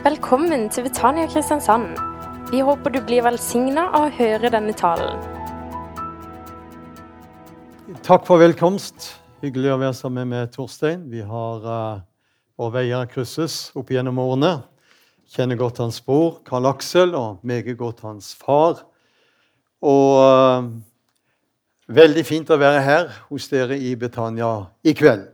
Velkommen til Betania Kristiansand. Vi håper du blir velsigna av å høre denne talen. Takk for velkomst. Hyggelig å være sammen med Torstein. Vi har uh, våre veier krysses opp gjennom årene. Kjenner godt hans bror Karl Aksel, og meget godt hans far. Og uh, veldig fint å være her hos dere i Betania i kveld.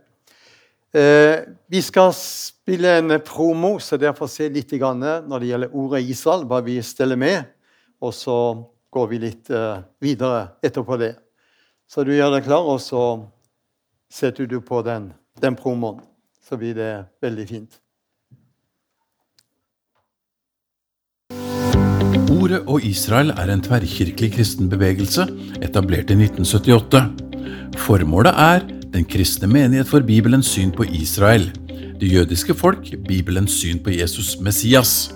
Uh, vi skal spille en promo, så dere får se litt når det gjelder ordet Israel, hva vi steller med. Og så går vi litt uh, videre etterpå det. Så du gjør deg klar, og så setter du på den, den promoen. Så blir det veldig fint. Ordet og Israel er en tverrkirkelig kristen bevegelse etablert i 1978. Formålet er den kristne menighet for Bibelens syn på Israel, det jødiske folk, Bibelens syn på Jesus Messias.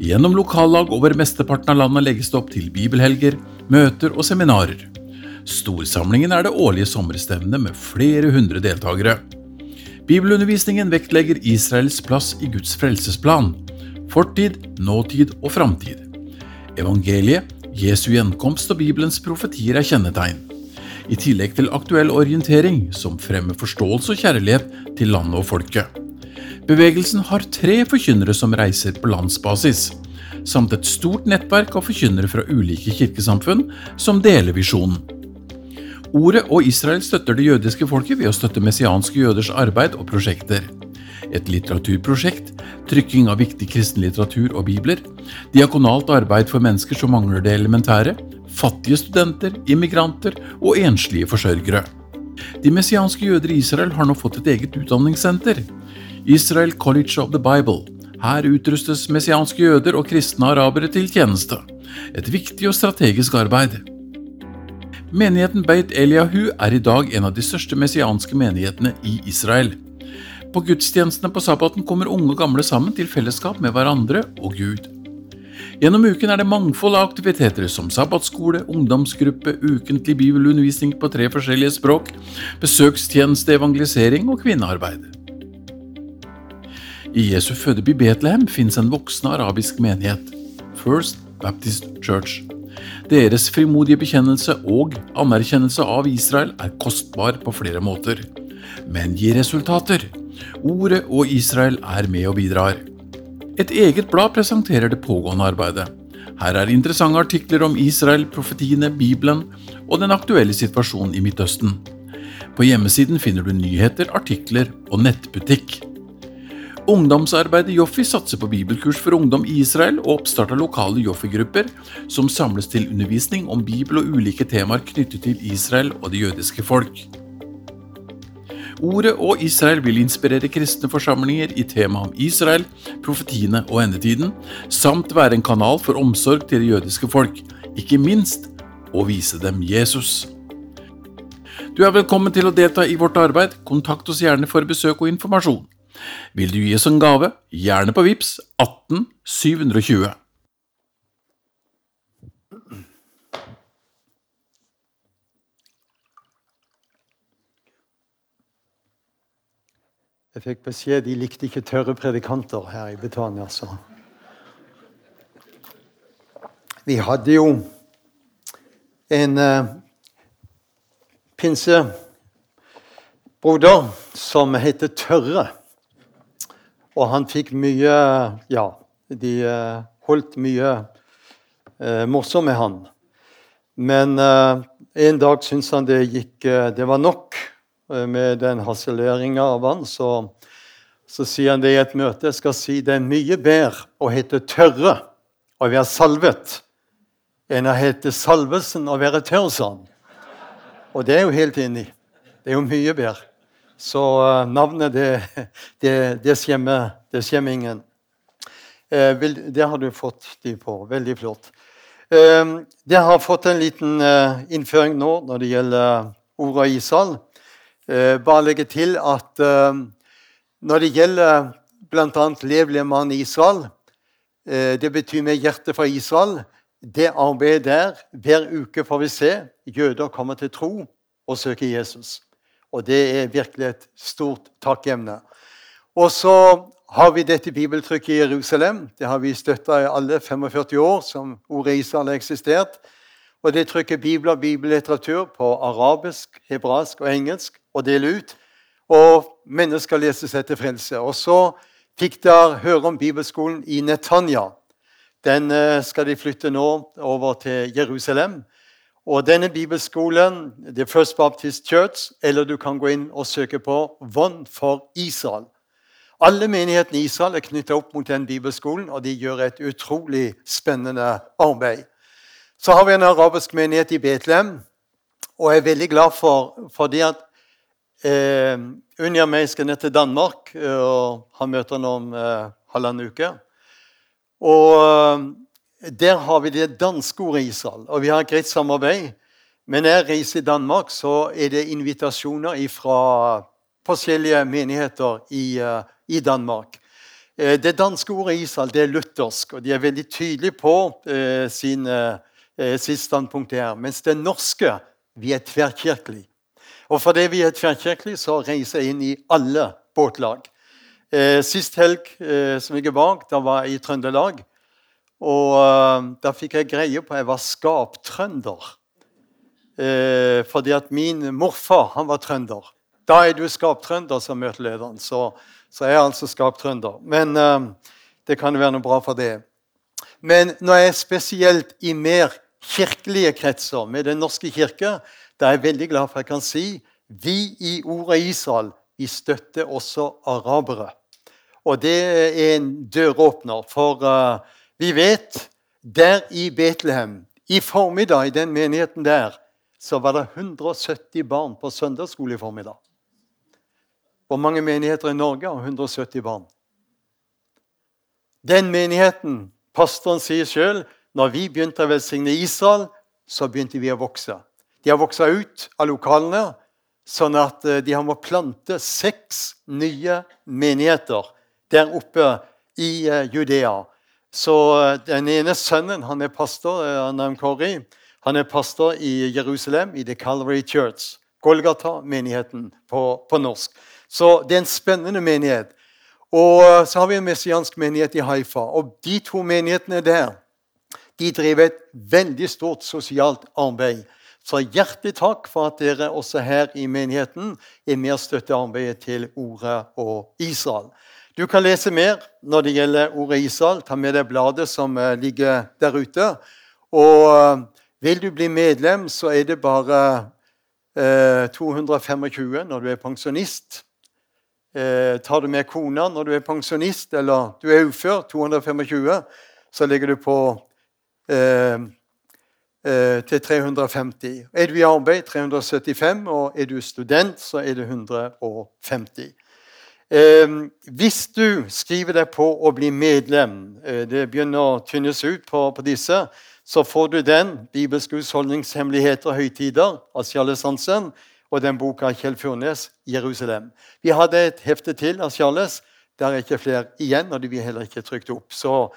Gjennom lokallag over mesteparten av landet legges det opp til bibelhelger, møter og seminarer. Storsamlingen er det årlige sommerstevnet med flere hundre deltakere. Bibelundervisningen vektlegger Israels plass i Guds frelsesplan. Fortid, nåtid og framtid. Evangeliet, Jesu gjenkomst og Bibelens profetier er kjennetegn. I tillegg til aktuell orientering som fremmer forståelse og kjærlighet til landet og folket. Bevegelsen har tre forkynnere som reiser på landsbasis, samt et stort nettverk av forkynnere fra ulike kirkesamfunn som deler visjonen. Ordet og Israel støtter det jødiske folket ved å støtte messianske jøders arbeid og prosjekter. Et litteraturprosjekt, trykking av viktig kristen litteratur og bibler, diakonalt arbeid for mennesker som mangler det elementære, fattige studenter, immigranter og enslige forsørgere. De messianske jøder i Israel har nå fått et eget utdanningssenter. Israel College of the Bible. Her utrustes messianske jøder og kristne arabere til tjeneste. Et viktig og strategisk arbeid. Menigheten Beit Eliahu er i dag en av de største messianske menighetene i Israel. På gudstjenestene på sabbaten kommer unge og gamle sammen til fellesskap med hverandre og Gud. Gjennom uken er det mangfold av aktiviteter som sabbatskole, ungdomsgruppe, ukentlig bibelundervisning på tre forskjellige språk, besøkstjeneste, evangelisering og kvinnearbeid. I Jesu fødeby Betlehem finnes en voksende arabisk menighet, First Baptist Church. Deres frimodige bekjennelse og anerkjennelse av Israel er kostbar på flere måter, men gir resultater. Ordet og Israel er med og bidrar. Et eget blad presenterer det pågående arbeidet. Her er interessante artikler om Israel, profetiene, Bibelen og den aktuelle situasjonen i Midtøsten. På hjemmesiden finner du nyheter, artikler og nettbutikk. Ungdomsarbeidet Joffi satser på bibelkurs for ungdom i Israel og oppstart av lokale Joffi-grupper som samles til undervisning om Bibel og ulike temaer knyttet til Israel og det jødiske folk. Ordet og Israel vil inspirere kristne forsamlinger i temaet om Israel, profetiene og endetiden, samt være en kanal for omsorg til det jødiske folk, ikke minst å vise dem Jesus. Du er velkommen til å delta i vårt arbeid. Kontakt oss gjerne for besøk og informasjon. Vil du gi oss en gave, gjerne på VIPS 18 720. Jeg fikk beskjed de likte ikke tørre predikanter her i Betania. Så. Vi hadde jo en uh, pinsebroder som het Tørre. Og han fikk mye Ja, de uh, holdt mye uh, morsomt med han. Men uh, en dag syntes han det gikk Det var nok med den harseleringa av han. Så, så sier han det i et møte. Jeg skal si det er mye bedre å hete Tørre og være salvet enn å hete Salvesen og være tørr, sa han. Og det er jo helt enig. Det er jo mye bedre. Så uh, navnet, det, det, det, skjemmer, det skjemmer ingen. Uh, vil, det har du fått de på. Veldig flott. Uh, jeg har fått en liten innføring nå når det gjelder ordet Israel. bare legge til at når det gjelder bl.a. levelig mann i Israel, det betyr med hjertet fra Israel. Det arbeidet der, hver uke får vi se. Jøder kommer til tro og søker Jesus. Og det er virkelig et stort takkemne. Og så har vi dette bibeltrykket i Jerusalem. Det har vi støtta i alle 45 år som ordet Israel har eksistert. Og det trykker bibler og bibellitteratur på arabisk, hebraisk og engelsk og deler ut. Og mennesker leste seg til frelse. Og så fikk dere høre om bibelskolen i Netanya. Den eh, skal de flytte nå over til Jerusalem. Og denne bibelskolen, The First Baptist Church, eller du kan gå inn og søke på Vond for Israel. Alle menighetene i Israel er knytta opp mot den bibelskolen, og de gjør et utrolig spennende arbeid. Så har vi en arabisk menighet i Betlehem, og jeg er veldig glad for det at eh, Unja meg skal ned til Danmark eh, og ha møter nå om eh, halvannen uke. Og eh, der har vi det danske ordet Israel, og vi har et greit samarbeid. Men når jeg reiser i Danmark, så er det invitasjoner fra forskjellige menigheter i, uh, i Danmark. Eh, det danske ordet Israel det er luthersk, og de er veldig tydelige på eh, sin, eh, sitt standpunkt her. Mens det norske vi er tverrkirkelig. Og fordi vi er tverrkirkelig, så reiser jeg inn i alle båtlag. Eh, sist helg eh, som jeg er bak, da var jeg i Trøndelag. Og eh, da fikk jeg greie på at jeg var skaptrønder. Eh, fordi at min morfar han var trønder. Da er du skaptrønder, sa møtelederen. Så, så jeg er altså skaptrønder. Men eh, det kan være noe bra for det. Men når jeg er spesielt i mer kirkelige kretser med Den norske kirke, da er jeg veldig glad for at jeg kan si vi i ordet Israel vi støtter også arabere. Og det er en døråpner. For uh, vi vet der i Betlehem i formiddag i den menigheten der, så var det 170 barn på søndagsskole i formiddag. Hvor mange menigheter i Norge har 170 barn? Den menigheten, pastoren sier sjøl, når vi begynte å velsigne Israel, så begynte vi å vokse. De har voksa ut av lokalene, sånn at eh, de har måttet plante seks nye menigheter der oppe i eh, Judea. Så eh, den ene sønnen han er pastor, han Kori, han er pastor i Jerusalem, i The Calvary Church. Golgata-menigheten på, på, norsk. Så det er en spennende menighet. Og så har vi en messiansk menighet i Haifa. Og de to menighetene der de driver et veldig stort sosialt arbeid. Så hjertelig takk for at dere også her i menigheten er med og støtter arbeidet til Ordet og Israel. Du kan lese mer når det gjelder Ordet Israel. Ta med deg bladet som eh, ligger der ute. Og eh, vil du bli medlem, så er det bare eh, 225 når du er pensjonist. Eh, tar du med kona når du er pensjonist, eller du er ufør, 225, så ligger du på Eh, eh, til 350. Er du i arbeid 375, og er du student, så er det 150. Eh, hvis du skriver deg på å bli medlem, det begynner å tynnes ut på, på disse, så får du den, 'Bibelske husholdningshemmeligheter og høytider' av Charles Hansen, og den boka av Kjell Furnes, 'Jerusalem'. Vi hadde et hefte til av Charles. Der er ikke flere igjen, og de blir heller ikke trykt opp. Så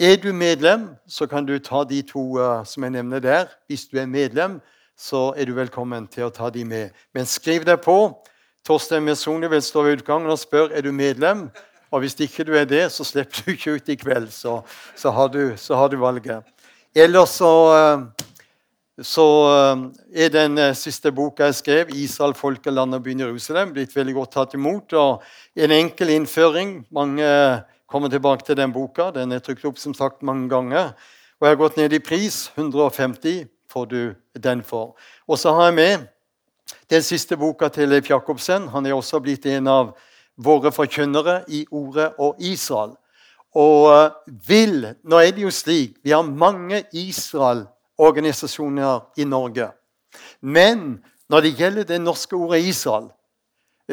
er du medlem, så kan du ta de to uh, som jeg nevner der. Hvis du er medlem, så er du velkommen til å ta de med. Men skriv deg på. Torstein Mesoni vil stå ved utgangen og spør er du medlem. Og hvis ikke du er det, så slipper du ikke ut i kveld. Så, så, har, du, så har, du, valget. Ellers så, uh, så uh, er den siste boka jeg skrev, 'Israel, folket, land og byen Jerusalem', blitt veldig godt tatt imot. og En enkel innføring. mange kommer tilbake til den boka. Den er trykt opp som sagt mange ganger. Og jeg har gått ned i pris. 150 får du den for. Og så har jeg med den siste boka til Leif Jacobsen. Han er også blitt en av våre forkynnere i Ordet og Israel. Og eh, vil Nå er det jo slik vi har mange Israel-organisasjoner i Norge. Men når det gjelder det norske ordet Israel,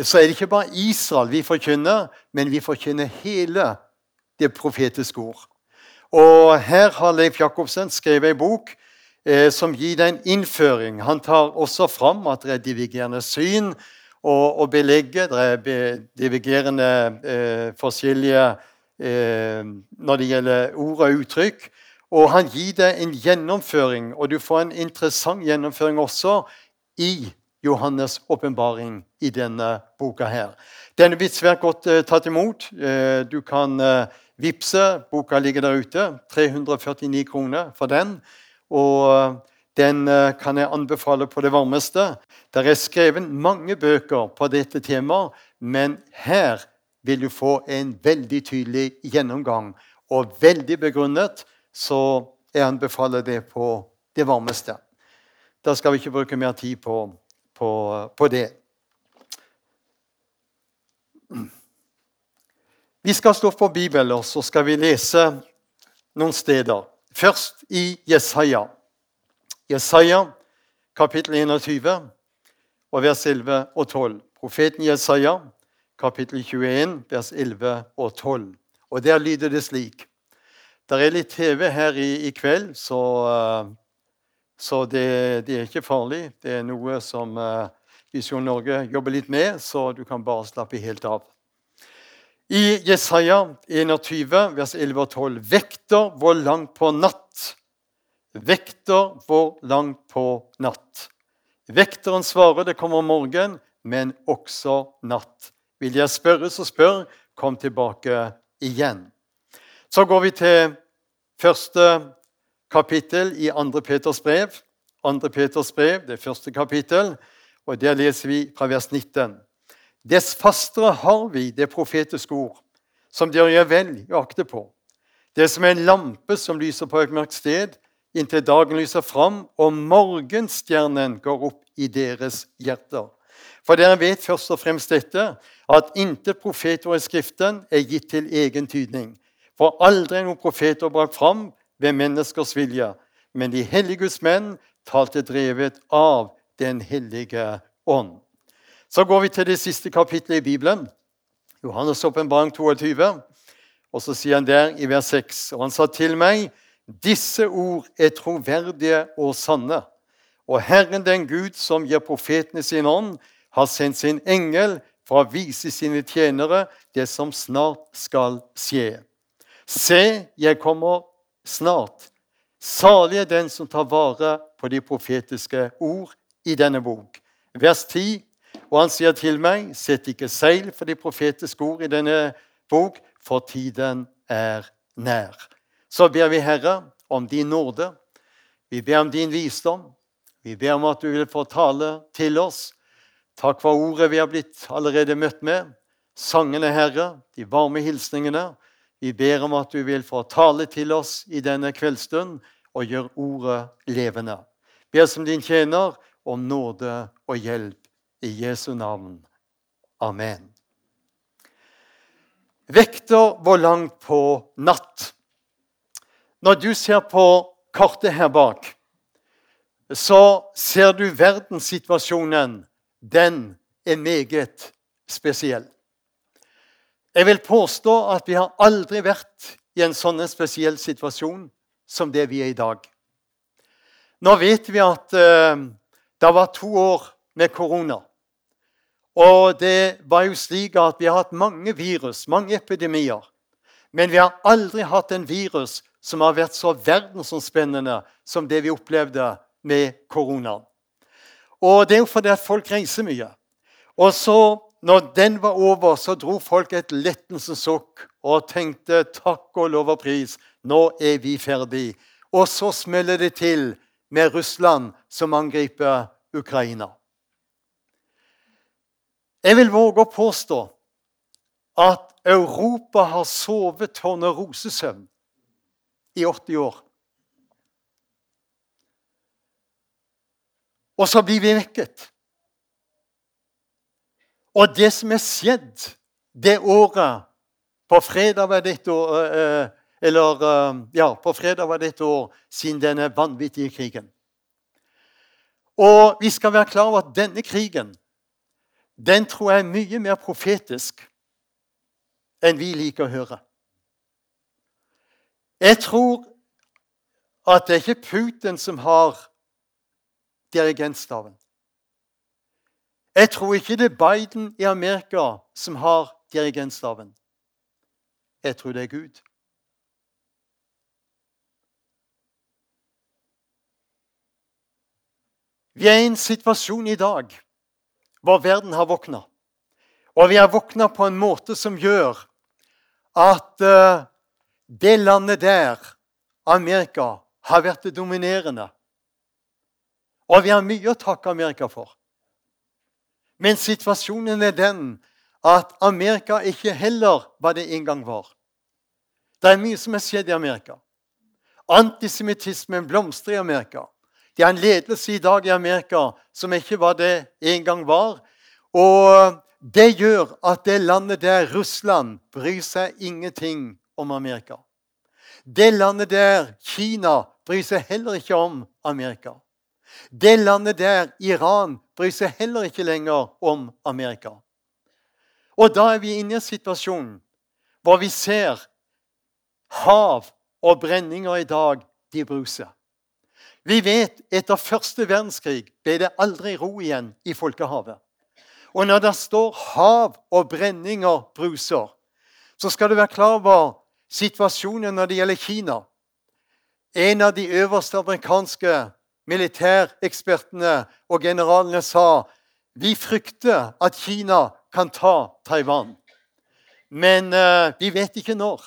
så er det ikke bare Israel vi forkynner, men vi forkynner hele det profetiske ord. Og Her har Leif Jacobsen skrevet en bok eh, som gir deg en innføring. Han tar også fram at det er divergerende syn og, og belegger. Det er be, divergerende eh, forskjellige eh, når det gjelder ord og uttrykk. Og han gir deg en gjennomføring, og du får en interessant gjennomføring også i Johannes' åpenbaring i denne boka her. Den er blitt svært godt uh, tatt imot. Uh, du kan uh, vippse. Boka ligger der ute. 349 kroner for den. Og den kan jeg anbefale på det varmeste. Det er skrevet mange bøker på dette temaet, men her vil du få en veldig tydelig gjennomgang. Og veldig begrunnet, så jeg anbefaler det på det varmeste. Da skal vi ikke bruke mer tid på på, på det. Vi skal stå på Bibelen, så skal vi lese noen steder. Først i Jesaja. Jesaja kapittel 21 og vers 11 og 12. Profeten Jesaja kapittel 21 vers 11 og 12. Og der lyder det slik. Det er litt TV her i, i kveld, så uh, så det, det, er ikke farlig. Det er noe som uh, Visjon Norge jobber litt med, så du kan bare slappe helt av. I Jesaja 21, vers 11 og 12.: Vekter hvor langt på natt. Vekter hvor langt på natt. Vekteren svarer det kommer morgen, men også natt. Vil jeg spørre, så spør. Kom tilbake igjen. Så går vi til første kapittel i 2. Peters brev. 2. Peters brev, det første kapittel, og der leser vi fra vers 19. Dess fastere har vi det profetiske ord, som dere gjør vel i akte på. Det som er en lampe som lyser på et mørkt sted, inntil dagen lyser fram og morgenstjernen går opp i deres hjerter. For dere vet først og fremst dette, at intet profetord i Skriften er gitt til egen tydning. For aldri er noen profeter brakt fram ved menneskers vilje, men de hellige Guds menn talte drevet av Den hellige ånd. Så går vi til det siste kapittelet i Bibelen, Johannes' åpenbaring 22. Og så sier han der i vers 6.: Og han sa til meg, disse ord er troverdige og sanne. Og Herren den Gud som gir profetene sin ånd, har sendt sin engel for å vise sine tjenere det som snart skal skje. Se, jeg kommer snart. Salig er den som tar vare på de profetiske ord i denne bok. Vers 10. Og han sier til meg, sett ikke seil for de profetiske ord i denne bok, for tiden er nær. Så ber vi, Herre, om din nåde. Vi ber om din visdom. Vi ber om at du vil få tale til oss. Takk for ordet vi har blitt allerede møtt med. Sangene, Herre, de varme hilsningene. Vi ber om at du vil få tale til oss i denne kveldsstund og gjøre ordet levende. Ber som din tjener om nåde og hjelp i Jesu navn. Amen. Vekter hvor langt på natt. Når du ser på kartet her bak, så ser du verdenssituasjonen. Den er meget spesiell. Jeg vil påstå at vi har aldri vært i en sånn spesiell situasjon som det vi er i dag. Nå vet vi at uh, det var to år med korona. Og det var jo slik at vi har hatt mange virus, mange epidemier. Men vi har aldri hatt en virus som har vært så verdensomspennende som det vi opplevde med koronaen. Og det er jo fordi at folk reiser mye. Og så når den var over, så dro folk et lettelsens sukk og tenkte takk og lov og pris, nå er vi ferdig. Og så smeller det til med Russland som angriper Ukraina. Jeg vil våge å påstå at Europa har sovet tornerosesøvn i 80 år. Og så blir vi vekket. Og det som er skjedd det året På fredag var dette år, eh, eh, eller, eh, ja, på fredag var dette år siden denne vanvittige krigen. Og vi skal være klar over at denne krigen den tror jeg er mye mer profetisk enn vi liker å høre. Jeg tror at det er ikke Putin som har dirigentstaven. Jeg tror ikke det er Biden i Amerika som har dirigentstaven. Jeg tror det er Gud. Vi er i en situasjon i dag vår verden har våkna. Og vi har våkna på en måte som gjør at uh, det landet der, Amerika, har vært det dominerende. Og vi har mye å takke Amerika for. Men situasjonen er den at Amerika ikke heller var det en gang var. Det er mye som har skjedd i Amerika. Antisemittismen blomstrer i Amerika. Det er en ledelse i dag i Amerika som ikke var det en gang var. Og det gjør at det landet der, Russland, bryr seg ingenting om Amerika. Det landet der, Kina, bryr seg heller ikke om Amerika. Det landet der, Iran, bryr seg heller ikke lenger om Amerika. Og da er vi inne i en situasjon hvor vi ser hav og brenninger i dag, de bruser. Vi vet etter første verdenskrig ble det aldri ro igjen i folkehavet. Og når det står hav og brenninger bruser, så skal du være klar over situasjonen når det gjelder Kina. En av de øverste amerikanske militærekspertene og generalene sa vi frykter at Kina kan ta Taiwan. Men uh, vi vet ikke når.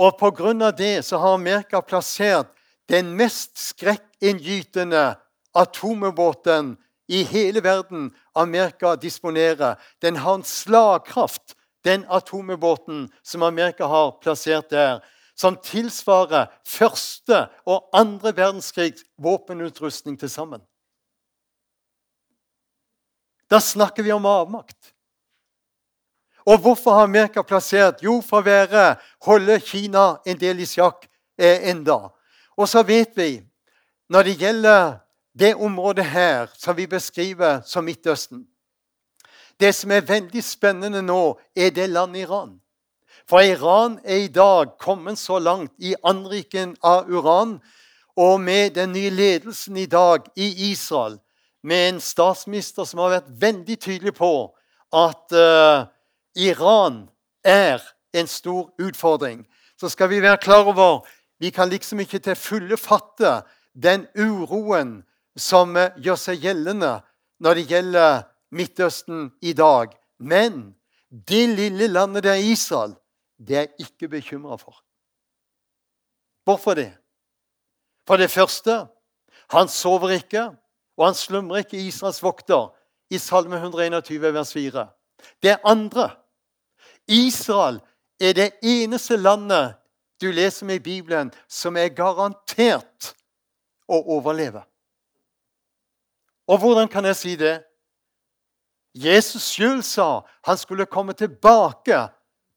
Og pga. det så har Amerika plassert den mest skrekkinngytende atomubåten i hele verden Amerika disponerer. Den har en slagkraft, den atomubåten som Amerika har plassert der som tilsvarer første og andre verdenskrigs våpenutrustning til sammen. Da snakker vi om avmakt. Og hvorfor har Amerika plassert? Jo, for å være, holde Kina en del i sjakk eh, enda. Og så vet vi, når det gjelder det området her som vi beskriver som Midtøsten Det som er veldig spennende nå, er det landet Iran. For Iran er i dag kommet så langt i anriken av uran. Og med den nye ledelsen i dag i Israel, med en statsminister som har vært veldig tydelig på at uh, Iran er en stor utfordring, så skal vi være klar over vi kan liksom ikke til fulle fatte den uroen som uh, gjør seg gjeldende når det gjelder Midtøsten i dag. Men det lille landet der Israel det er jeg ikke bekymra for. Hvorfor det? For det første han sover ikke, og han slumrer ikke Israels vokter, i Salme 121, vers 4. Det andre Israel er det eneste landet du leser med i Bibelen som er garantert å overleve. Og hvordan kan jeg si det? Jesus sjøl sa han skulle komme tilbake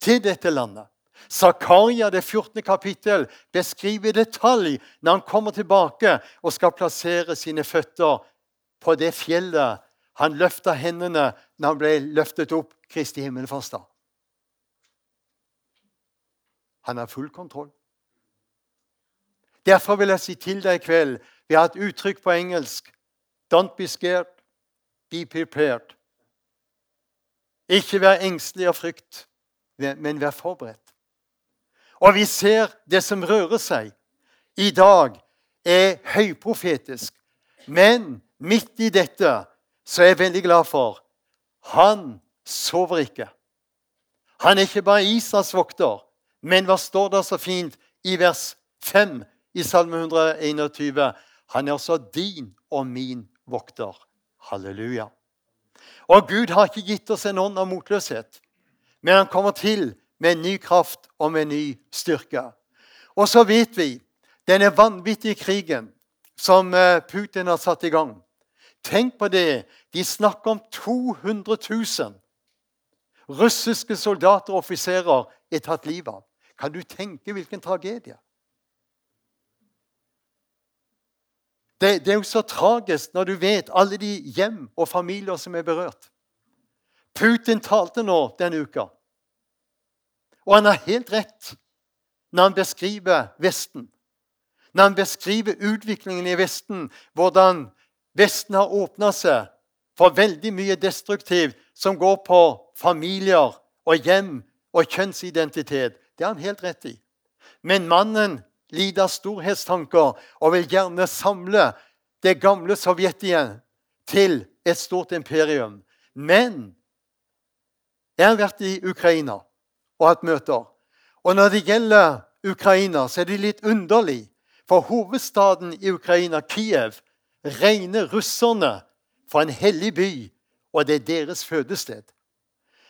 til dette landet. Zakaria, det 14. kapittel, beskriver i detalj når han kommer tilbake og skal plassere sine føtter på det fjellet han løfta hendene når han ble løftet opp Kristi himmelfartsdag. Han har full kontroll. Derfor vil jeg si til deg i kveld Vi har et uttrykk på engelsk. Don't be scared, be prepared. Ikke vær engstelig av frykt men vær forberedt. Og vi ser det som rører seg i dag, er høyprofetisk. Men midt i dette så er jeg veldig glad for han sover ikke. Han er ikke bare Isas vokter, men hva står det så fint i vers 5 i Salme 121? Han er også din og min vokter. Halleluja. Og Gud har ikke gitt oss en ånd av motløshet. Men han kommer til med en ny kraft og med en ny styrke. Og så vet vi denne vanvittige krigen som eh, Putin har satt i gang. Tenk på det. De snakker om 200 000 russiske soldater og offiserer er tatt livet av. Kan du tenke hvilken tragedie? Det, det, er jo så tragisk når du vet alle de hjem og familier som er berørt. Putin talte nå denne uka. Og han har helt rett når han beskriver Vesten. Når han beskriver utviklingen i Vesten, hvordan Vesten har åpna seg for veldig mye destruktivt som går på familier og hjem og kjønnsidentitet. Det har han helt rett i. Men mannen lider av storhetstanker og vil gjerne samle det gamle Sovjet igjen til et stort imperium. Men jeg har vært i Ukraina og hatt møter. Og når det gjelder Ukraina, så er det litt underlig. For hovedstaden i Ukraina, Kiev, regner russerne for en hellig by, og det er deres fødested.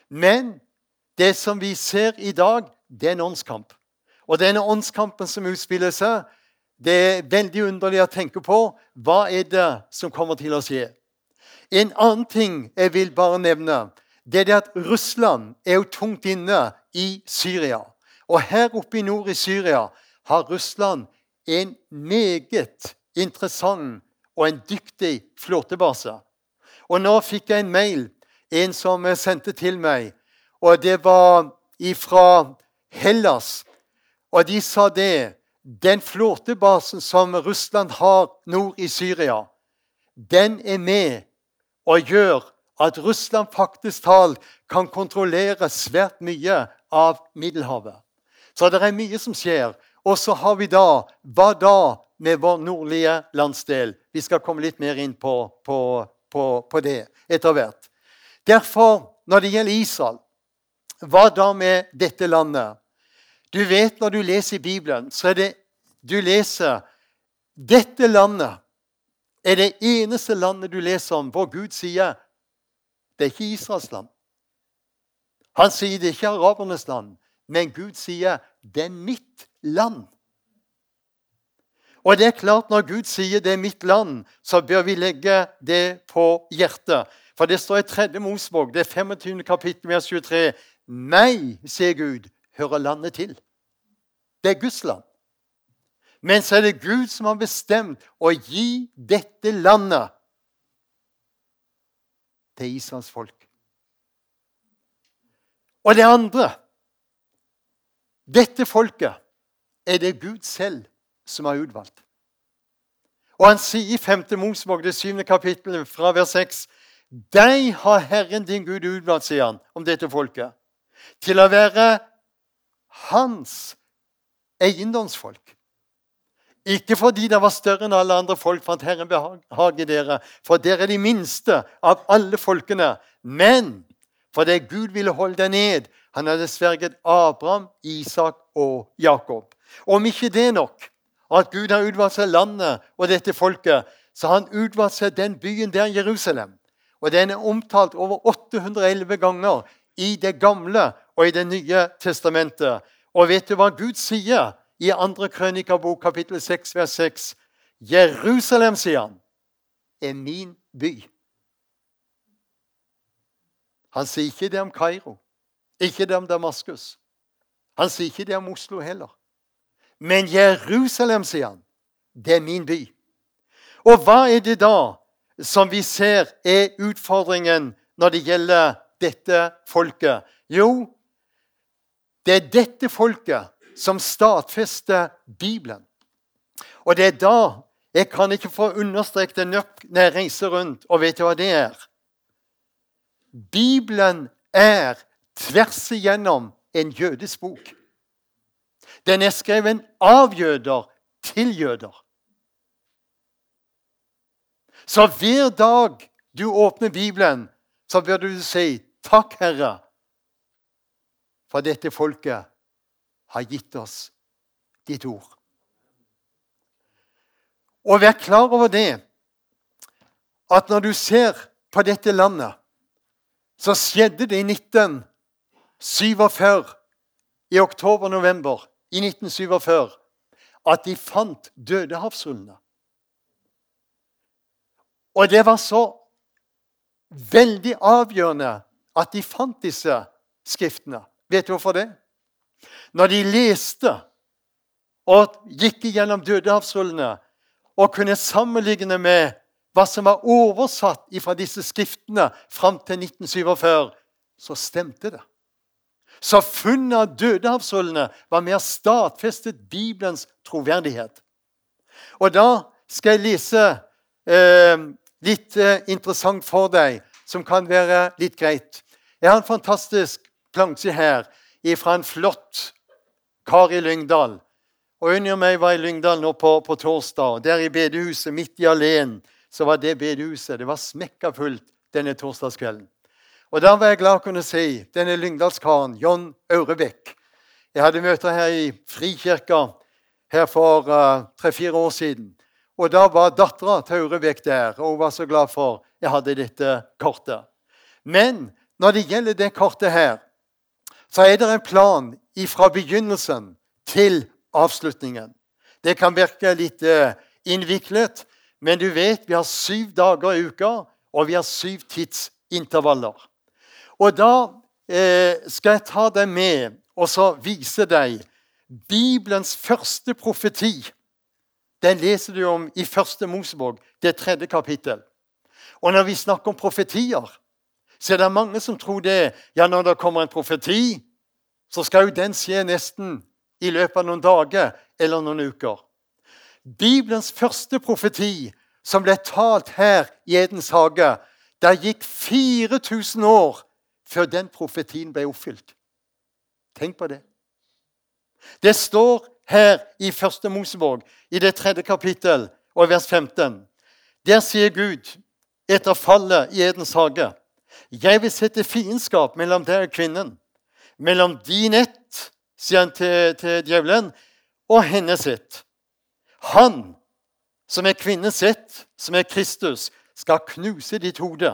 Men det som vi ser i dag, det er en åndskamp. Og denne åndskampen som utspiller seg, det er veldig underlig å tenke på. Hva er det som kommer til å skje? En annen ting jeg vil bare nevne, det er at Russland er jo tungt inne i Syria. Og her oppe i nord i Syria har Russland en meget interessant og en dyktig flåtebase. Og nå fikk jeg en mail, en som sendte til meg, og det var fra Hellas. Og de sa det Den flåtebasen som Russland har nord i Syria, den er med og gjør at Russland faktisk talt kan kontrollere svært mye av Middelhavet. Så det er mye som skjer. Og så har vi da Hva da med vår nordlige landsdel? Vi skal komme litt mer inn på, på, på, på det etter hvert. Derfor, når det gjelder Israel, hva da med dette landet? Du vet Når du leser i Bibelen, så er det du leser Dette landet er det eneste landet du leser om hvor Gud sier det er ikke Israels land. Han sier det er ikke arabernes land, men Gud sier det er mitt land. Og det er klart Når Gud sier det er mitt land, så bør vi legge det på hjertet. For det står i 3. Mosbok, det er 25. kapittel, vers 23. Meg, sier Gud, hører landet til. Det er Guds land. Men så er det Gud som har bestemt å gi dette landet til Israels folk. Og det andre Dette folket er det Gud selv som har utvalgt. Og han sier i 5. Mosebok, det 7. kapittelet, fra vers 6 Deg har Herren din Gud utvalgt, sier han om dette folket, til å være hans eiendomsfolk. Ikke fordi dere var større enn alle andre folk, at Herren i dere. For dere er de minste av alle folkene. Men fordi Gud ville holde deg ned. Han hadde sverget Abraham, Isak og Jakob. Om ikke det nok, at Gud har utvalgt seg landet og dette folket, så har han utvalgt seg den byen der, Jerusalem. Og den er omtalt over 811 ganger i Det gamle og i Det nye testamentet. Og vet du hva Gud sier i 2. Krønikabok kapittel 6, vers 6? Jerusalem, sier han, er min by. Han sier ikke det om Kairo, ikke det om Damaskus. Han sier ikke det om Oslo heller. Men Jerusalem, sier han, det er min by. Og hva er det da som vi ser er utfordringen når det gjelder dette folket? Jo, det er dette folket som stadfester Bibelen. Og det er da jeg kan ikke få understreket det nok når jeg reiser rundt. Og vet du hva det er? Bibelen er tvers igjennom en jødisk bok. Den er skrevet av jøder til jøder. Så hver dag du åpner Bibelen, så bør du si 'Takk, Herre, for dette folket har gitt oss ditt ord. Og vær klar over det at når du ser på dette landet, så skjedde det i 1947, i oktober-november i 1947, at de fant Dødehavsrullene. Og det var så veldig avgjørende at de fant disse skriftene. Vet du hvorfor det? Når de leste og gikk igjennom Dødehavsrullene og kunne sammenligne med hva som var oversatt fra disse skriftene fram til 1947, så stemte det. Så funnet av Dødehavsrullene var med og stadfestet Bibelens troverdighet. Og da skal jeg lese eh, litt eh, interessant for deg, som kan være litt greit. Jeg har en fantastisk plansje her fra en flott kar i Lyngdal. Og Under meg var i Lyngdal nå på, på torsdag. Der i bedehuset, midt i alene, så var det bedehuset det var smekka fullt denne torsdagskvelden. Og Da var jeg glad å kunne si denne lyngdalskaren, John Aurebekk. Jeg hadde møter her i Frikirka her for uh, tre-fire år siden. Og Da var dattera til Aurebekk der, og hun var så glad for jeg hadde dette kortet. Men når det gjelder det kortet her, så er det en plan fra begynnelsen til avslutningen. Det kan virke litt uh, innviklet, men du vet vi har syv dager i uka, og vi har syv tidsintervaller. Og da eh, skal jeg ta deg med og så vise deg Bibelens første profeti. Den leser du om i Første Mosebok, det tredje kapittel. Og når vi snakker om profetier, så det er mange som tror det ja, når det kommer en profeti, så skal jo den skje nesten i løpet av noen dager eller noen uker. Bibelens første profeti, som ble talt her i Edens hage, det gikk 4000 år før den profetien ble oppfylt. Tenk på det. Det står her i Første Mosebok, i det tredje kapittel, og vers 15. Der sier Gud etter fallet i Edens hage Jeg vil sette fiendskap mellom deg og kvinnen, mellom din ett, sier han til, til djevelen, og hennes ett. Han som er kvinnens ett, som er Kristus, skal knuse ditt hode.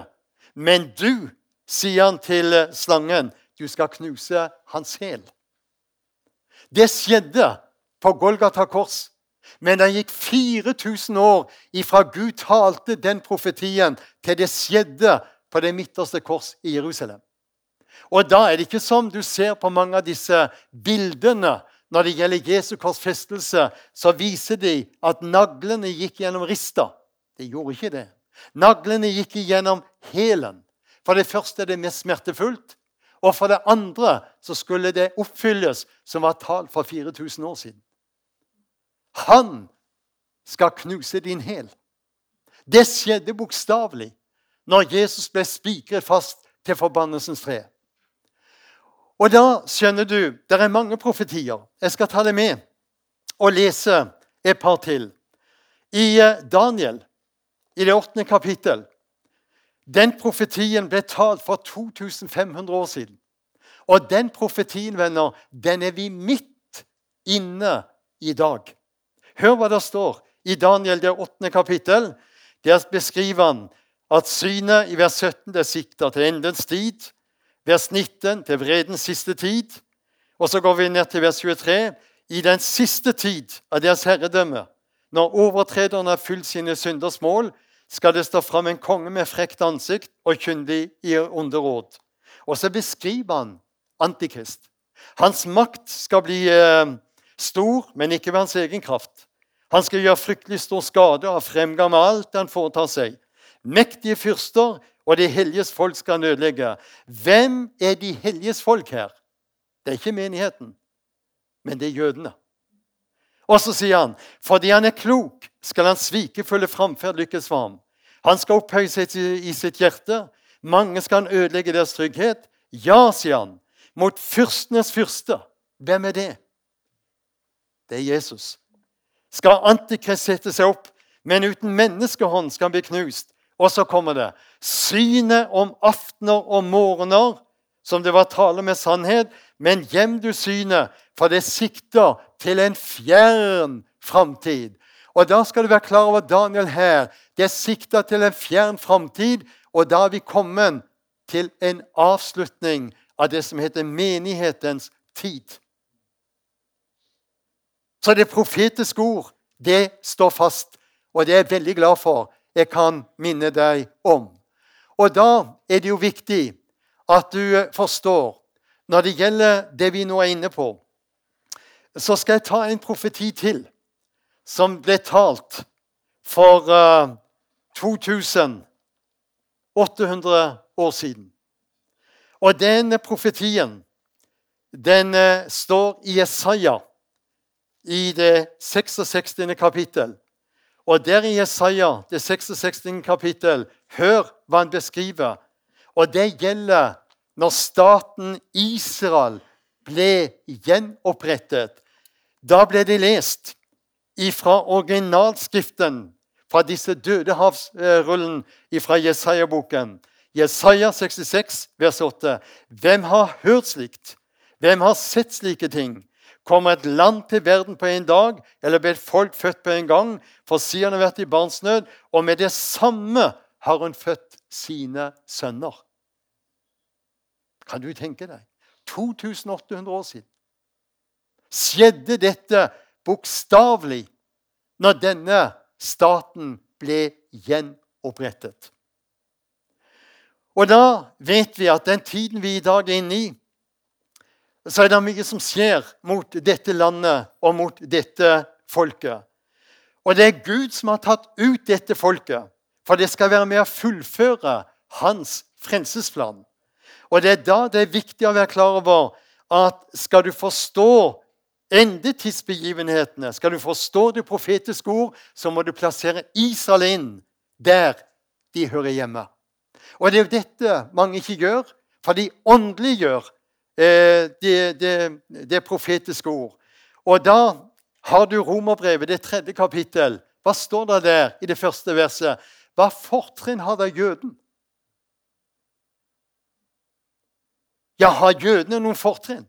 Men du, sier han til slangen, du skal knuse hans hæl. Det skjedde på Golgata kors. Men det gikk 4000 år ifra Gud talte den profetien, til det skjedde på det midterste kors i Jerusalem. Og da er det ikke som du ser på mange av disse bildene når det gjelder Jesu korsfestelse, så viser de at naglene gikk gjennom rista. De gjorde ikke det. Naglene gikk igjennom hælen. For det første er det mest smertefullt. Og for det andre så skulle det oppfylles som var talt for 4000 år siden. Han skal knuse din hæl. Det skjedde bokstavelig når Jesus ble spikret fast til forbannelsens tre. Og da skjønner du det er mange profetier. Jeg skal ta det med og lese et par til. I eh, Daniel, i det åttende kapittel Den profetien ble talt for 2500 år siden. Og den profetien, venner, den er vi midt inne i dag. Hør hva det står i Daniel, det åttende kapittel. Der beskriver han at synet i vers 17 det sikter til endens tid vers 19, til vredens siste tid. Og så går vi ned til vers 23. I den siste tid av deres herredømme, når overtrederne har fylt sine synders mål, skal det stå fram en konge med frekt ansikt og kyndig i onde råd. Og så beskriver han Antikrist. Hans makt skal bli eh, stor, men ikke ved hans egen kraft. Han skal gjøre fryktelig stor skade og ha fremgang med alt han foretar seg. Mektige fyrster og de helliges folk skal han ødelegge. Hvem er de helliges folk her? Det er ikke menigheten, men det er jødene. Og så sier han, fordi han er klok, skal han svikefulle framferd lykkes for ham. Han skal opphøye seg i sitt hjerte. Mange skal han ødelegge deres trygghet. Ja, sier han, mot fyrstenes fyrste. Hvem er det? Det er Jesus. Skal Antikrist sette seg opp, men uten menneskehånd skal han bli knust. Og så kommer det synet om aftener og morgener, som det var tale med sannhet. Men gjem du synet, for det sikter til en fjern framtid. Og da skal du være klar over Daniel her. Det sikter til en fjern framtid, og da er vi kommet til en avslutning av det som heter menighetens tid. Så det profetiske ord, det står fast, og det er jeg veldig glad for jeg kan minne deg om. Og da er det jo viktig at du forstår Når det gjelder det vi nå er inne på, så skal jeg ta en profeti til som ble talt for uh, 2800 år siden. Og denne profetien den uh, står i Jesaja i det 66. kapittel. Og der i Jesaja, det 66. kapittel, hør hva han beskriver. Og det gjelder når staten Israel ble gjenopprettet. Da ble det lest ifra originalskriften fra disse dødehavsrullen fra Jesaja-boken. Jesaja 66, vers 8. Hvem har hørt slikt? Hvem har sett slike ting? Kommer et land til verden på en dag, eller blir et folk født på en gang? For Sian har vært i barnsnød, og med det samme har hun født sine sønner. Kan du tenke deg? 2800 år siden skjedde dette bokstavelig når denne staten ble gjenopprettet. Og da vet vi at den tiden vi i dag er inne i, så er det mye som skjer mot dette landet og mot dette folket. Og det er Gud som har tatt ut dette folket, for det skal være med å fullføre hans frelsesplan. Og det er da det er viktig å være klar over at skal du forstå endetidsbegivenhetene, skal du forstå det profetiske ord, så må du plassere Israel inn der de hører hjemme. Og det er jo dette mange ikke gjør, for de åndeliggjør det, det, det profetiske ord. Og da har du Romerbrevet, det tredje kapittel. Hva står det der i det første verset? Hva fortrinn har da jøden? Ja, har jødene noen fortrinn?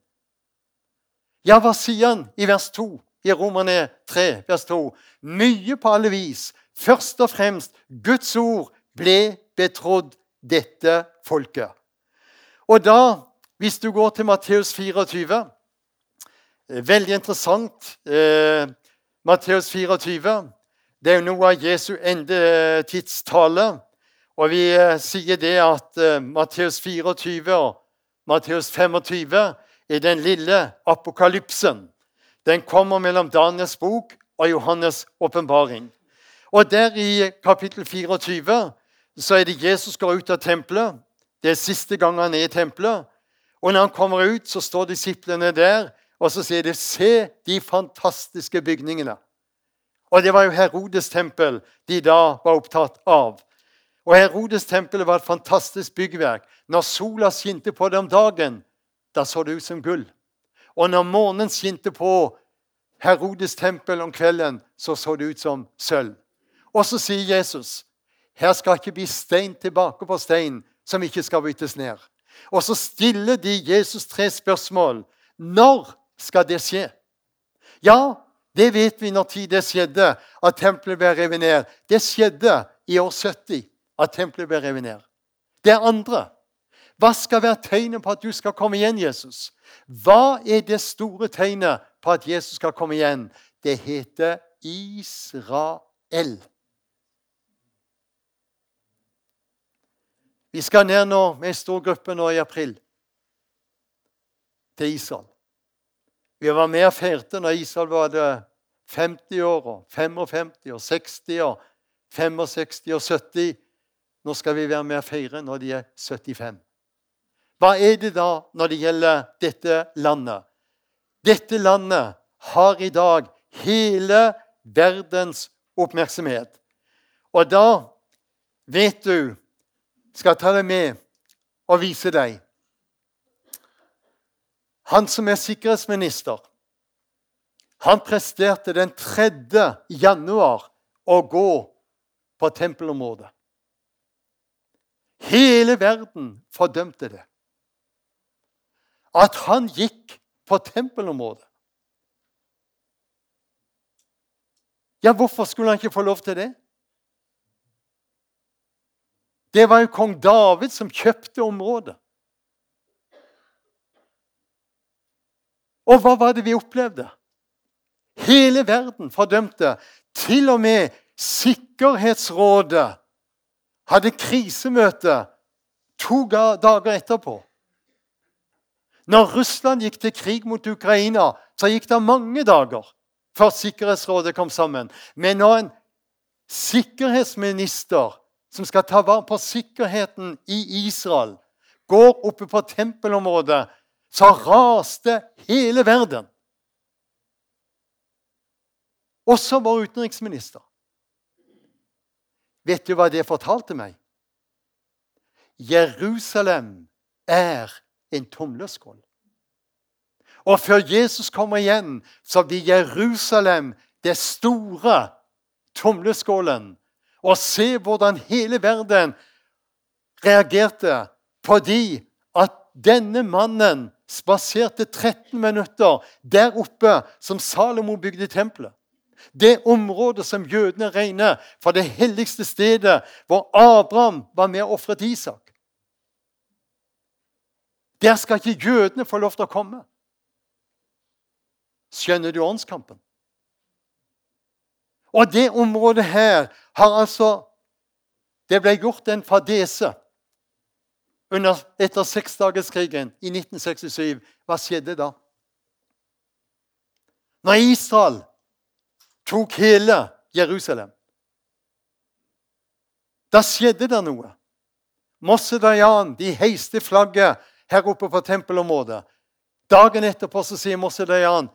Ja, hva sier han i vers 2 i Romerne 3, vers 2? Mye på alle vis. Først og fremst Guds ord ble betrodd dette folket. Og da hvis du går til Matteus 24 eh, Veldig interessant. Eh, Matteus 24 det er jo noe av Jesu endetidstale. Og vi eh, sier det at eh, Matteus 24 og Matteus 25 er den lille apokalypsen. Den kommer mellom Daniels bok og Johannes' åpenbaring. Og der i kapittel 24 så er det Jesus går ut av tempelet. Det er siste gang han er i tempelet. Og når han kommer ut, så står disiplene der, og så sier de 'Se de fantastiske bygningene'. Og det var jo Herodes tempel de da var opptatt av. Og Herodes tempel var et fantastisk byggverk. Når sola skinte på det om dagen, da så det ut som gull. Og når månen skinte på Herodes tempel om kvelden, så så det ut som sølv. Og så sier Jesus, 'Her skal ikke bli stein tilbake på stein som ikke skal byttes ned.' Og så stiller de Jesus tre spørsmål. Når skal det skje? Ja, det vet vi når tid det skjedde, at tempelet ble revet ned. Det skjedde i år 70 at tempelet ble revet ned. Det andre Hva skal være tegnet på at du skal komme igjen, Jesus? Hva er det store tegnet på at Jesus skal komme igjen? Det heter Israel. Vi skal ned nå med en stor gruppe nå i april til Israel. Vi var med og feirte når Israel var det 50 år, og 55 og 60 og 65 og 70. Nå skal vi være med og feire når de er 75. Hva er det da når det gjelder dette landet? Dette landet har i dag hele verdens oppmerksomhet. Og da vet du skal ta deg med og vise deg. Han som er sikkerhetsminister, han presterte den 3. januar å gå på tempelområdet. Hele verden fordømte det. At han gikk på tempelområdet. Ja, hvorfor skulle han ikke få lov til det? Det var jo kong David som kjøpte området. Og hva var det vi opplevde? Hele verden fordømte. Til og med Sikkerhetsrådet hadde krisemøte to dager etterpå. Når Russland gikk til krig mot Ukraina, så gikk det mange dager før Sikkerhetsrådet kom sammen. Men når en sikkerhetsminister som skal ta vare på sikkerheten i Israel, går oppe på tempelområdet, så raste hele verden. Også vår utenriksminister. Vet du hva det fortalte meg? Jerusalem er en tomleskål. Og før Jesus kommer igjen, så blir Jerusalem det store tomleskålen og se hvordan hele verden reagerte fordi at denne mannen spaserte 13 minutter der oppe som Salomo bygde tempelet. Det området som jødene regner for det helligste stedet hvor Abraham var med og ofret Isak. Der skal ikke jødene få lov til å komme. Skjønner du åndskampen? Og det området her har altså Det ble gjort en fadese under, etter seksdagerskrigen i 1967. Hva skjedde da? Når Israel tok hele Jerusalem Da skjedde det noe. Mosse Dayan de heiste flagget her oppe på tempelområdet. Dagen etterpå så sier Mosse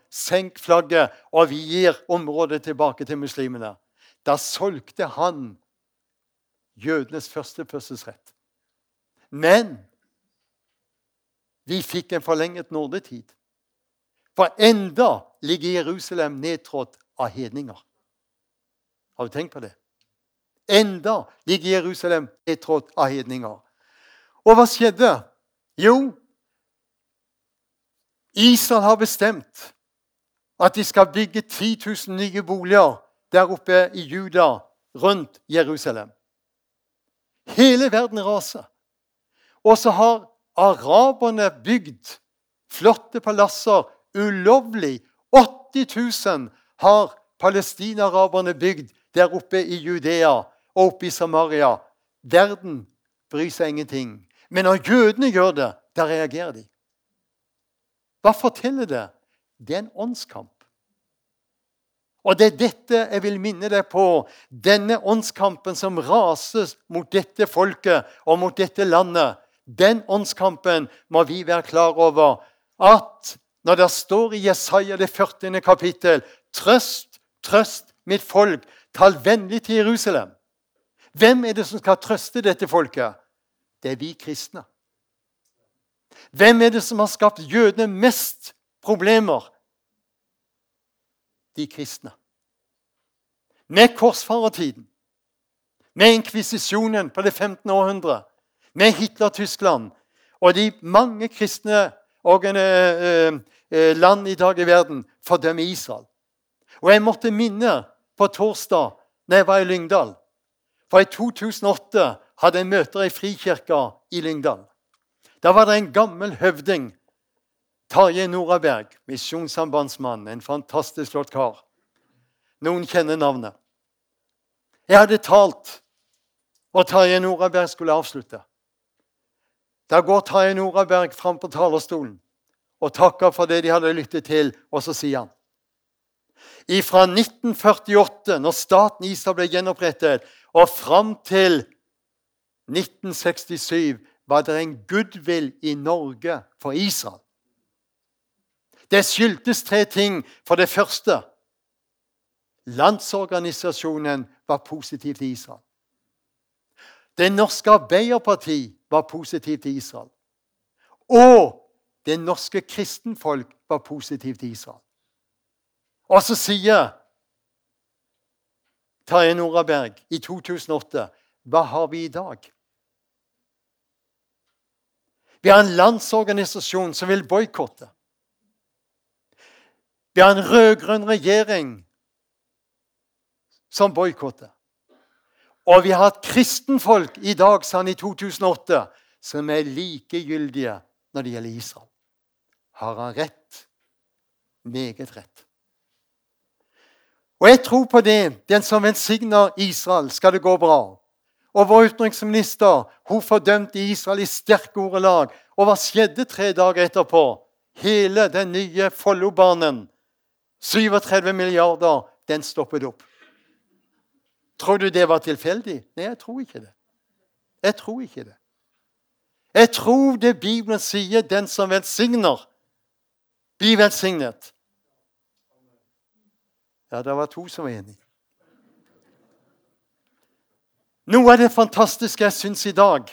senk flagget, og vi gir området tilbake til muslimene. Da solgte han jødenes førstefødselsrett. Men vi fikk en forlenget nådetid. For enda ligger Jerusalem nedtrådt av hedninger. Har du tenkt på det? Enda ligger Jerusalem nedtrådt av hedninger. Og hva skjedde? Jo, Israel har bestemt at de skal bygge 10 000 nye boliger der oppe i Juda, rundt Jerusalem. Hele verden raser. Og så har araberne bygd flotte palasser ulovlig. 80 000 har palestinaraberne bygd der oppe i Judea og oppe i Samaria. Verden bryr seg ingenting. Men når jødene gjør det, da reagerer de. Hva forteller det? Det er en åndskamp. Og det er dette jeg vil minne deg på. Denne åndskampen som rases mot dette folket og mot dette landet. Den åndskampen må vi være klar over. At når det står i Jesaja det 40. kapittel Trøst, trøst mitt folk, tal vennlig til Jerusalem. Hvem er det som skal trøste dette folket? Det er vi kristne. Hvem er det som har skapt jødene mest problemer? De kristne. Med korsfarertiden, med inkvisisjonen på det 15. århundre, med Hitler-Tyskland og de mange kristne eh, eh, land i dag i verden fordømmer Israel. Og jeg måtte minne på torsdag når jeg var i Lyngdal. For i 2008 hadde jeg møter i Frikirka i Lyngdal. Da var det en gammel høvding, Tarjei Noraberg, misjonssambandsmann, en fantastisk flott kar. Noen kjenner navnet. Jeg hadde talt, og Tarjei Noraberg skulle avslutte. Da går Tarjei Noraberg fram på talerstolen og takker for det de hadde lyttet til, og så sier han Fra 1948, når staten Israel ble gjenopprettet, og fram til 1967 var det en goodwill i Norge for Israel. Det skyldtes tre ting. For det første Landsorganisasjonen var positiv til Israel. Det norske Arbeiderparti var positiv til Israel. Og det norske kristenfolk var positiv til Israel. Og så sier Tarjei Noraberg i 2008 Hva har vi i dag? Vi har en landsorganisasjon som vil boikotte. Vi har en rød-grønn regjering som boikotter. Og vi har et kristenfolk i dag, sa han i 2008, som er likegyldige når det gjelder Israel. Har han rett? Meget rett. Og jeg tror på det. Den som velsigner Israel, skal det gå bra. Og vår utenriksminister hun fordømte Israel i sterke ordelag. Og hva skjedde tre dager etterpå? Hele den nye Follobanen, 37 milliarder, den stoppet opp. Tror du det var tilfeldig? Nei, jeg tror ikke det. Jeg tror ikke det. Jeg tror det Bibelen sier, den som velsigner, blir velsignet. Ja, det var to som var enige. Noe av det fantastiske jeg syns i dag,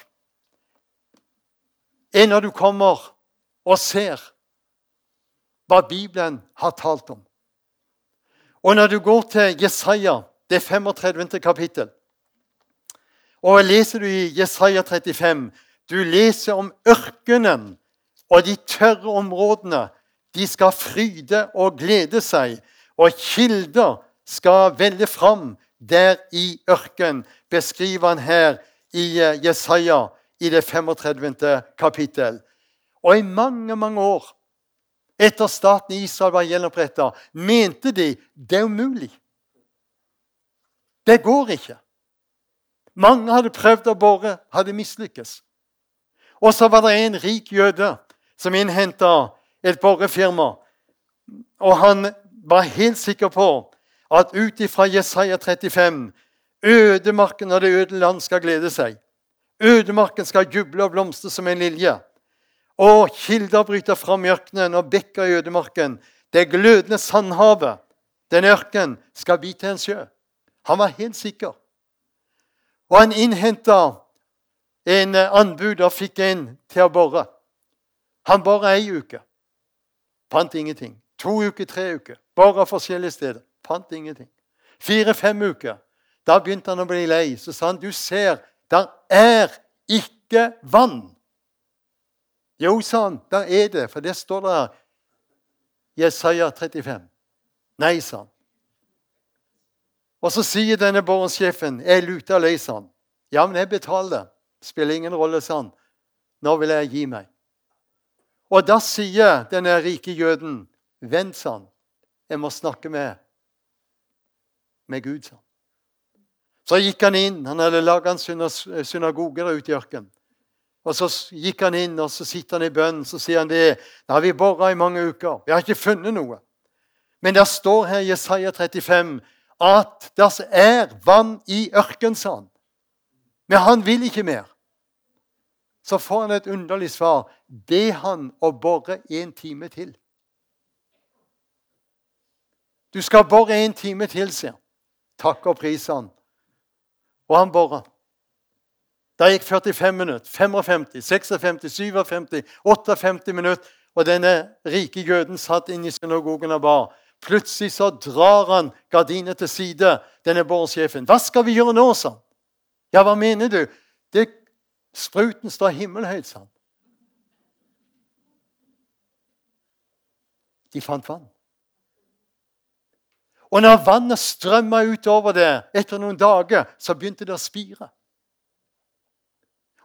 er når du kommer og ser hva Bibelen har talt om. Og når du går til Jesaja, det 35. kapittel, Og leser du i Jesaja 35, du leser om ørkenen og de tørre områdene. De skal fryde og glede seg, og kilder skal velle fram der i ørkenen, beskriver han her i eh, Jesaja i det 35. kapittel. Og i mange, mange år etter staten Israel var gjenoppretta, mente de det er umulig. Det går ikke. Mange hadde prøvd å bore, hadde mislykkes. Og så var det en rik jøde som innhenta et borefirma. Og han var helt sikker på at ut ifra Jesaja 35 Ødemarken og det øde land skal glede seg. Ødemarken skal juble og blomstre som en lilje. Og kilder bryter fram i ørkenen og bekker i ødemarken. Det glødende sandhavet, den ørkenen, skal bli til en sjø. Han var helt sikker. Og han innhenta en anbud og fikk en til å bore. Han bora ei uke. Fant ingenting. To uker, tre uker. Bare forskjellige steder. Fant ingenting. Fire-fem uker. Da begynte han å bli lei. Så sa han, 'Du ser, der er ikke vann.' Jo, sa han, der er det, for det står der Jesaja 35. Nei, sa han. Og så sier denne borensjefen, 'Jeg luter lei', sa han. 'Ja, men jeg betaler. Spiller ingen rolle', sa han. 'Nå vil jeg gi meg.' Og da sier denne rike jøden, 'Vent', sa han. 'Jeg må snakke med, med Gud', sa han. Så gikk han inn. Han hadde laga en synagoge der ute i ørkenen. Og Så gikk han inn og så sitter han i bønn så sier han det. Da har vi bora i mange uker. Vi har ikke funnet noe. Men det står her i Jesaja 35 at det er vann i ørkenen, sa han. Men han vil ikke mer. Så får han et underlig svar. Be han å bore en time til. Du skal bore en time til, sier han. Takk og pris han. Og han bora. Det gikk 45 minutter, 55, 56, 57, 58 minutter. Og denne rike jøden satt inne i synagogen og ba. Plutselig så drar han gardinet til side, denne bordsjefen. 'Hva skal vi gjøre nå?' sa han. 'Ja, hva mener du?' Det, 'Spruten står himmelhøyt', sa han. De fant vann. Og når vannet strømma utover det etter noen dager, så begynte det å spire.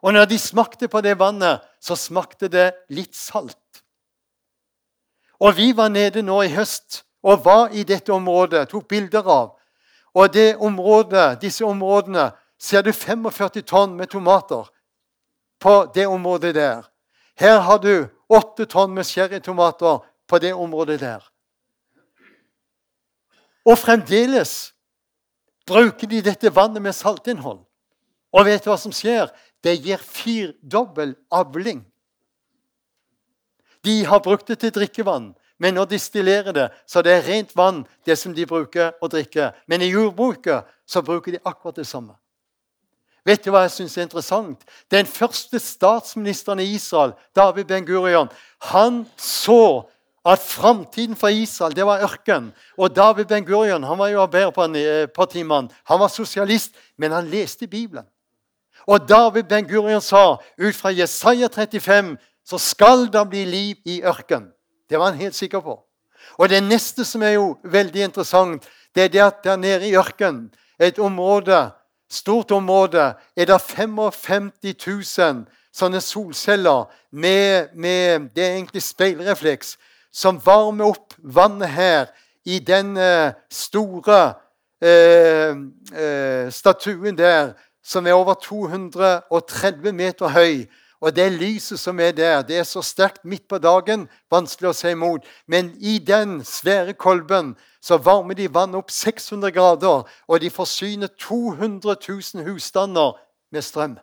Og når de smakte på det vannet, så smakte det litt salt. Og vi var nede nå i høst og var i dette området, tok bilder av. Og det området, disse områdene ser du 45 tonn med tomater på det området der. Her har du 8 tonn med sherrytomater på det området der. Og fremdeles bruker de dette vannet med saltinnhold. Og vet du hva som skjer? Det gir firdobbel avling. De har brukt det til drikkevann, men nå distillerer det, så det er rent vann, det som de bruker å drikke. Men i jordbruket så bruker de akkurat det samme. Vet du hva jeg syns er interessant? Den første statsministeren i Israel, David Ben-Gurion, han så at framtiden for Israel det var ørken. Og David Ben-Gurion han var jo arbeiderpartimann. Han var sosialist, men han leste Bibelen. Og David Ben-Gurion sa ut fra Jesaja 35 så skal det bli liv i ørken. Det var han helt sikker på. Og det neste som er jo veldig interessant, det er det at der nede i ørkenen, et område, stort område, er det 55 000 sånne solceller med, med Det er egentlig speilrefleks som varmer opp vannet her i den uh, store uh, uh, statuen der som er over 230 meter høy. Og det lyset som er der, det er så sterkt midt på dagen, vanskelig å se imot. Men i den svære kolben så varmer de vann opp 600 grader, og de forsyner 200 000 husstander med strøm.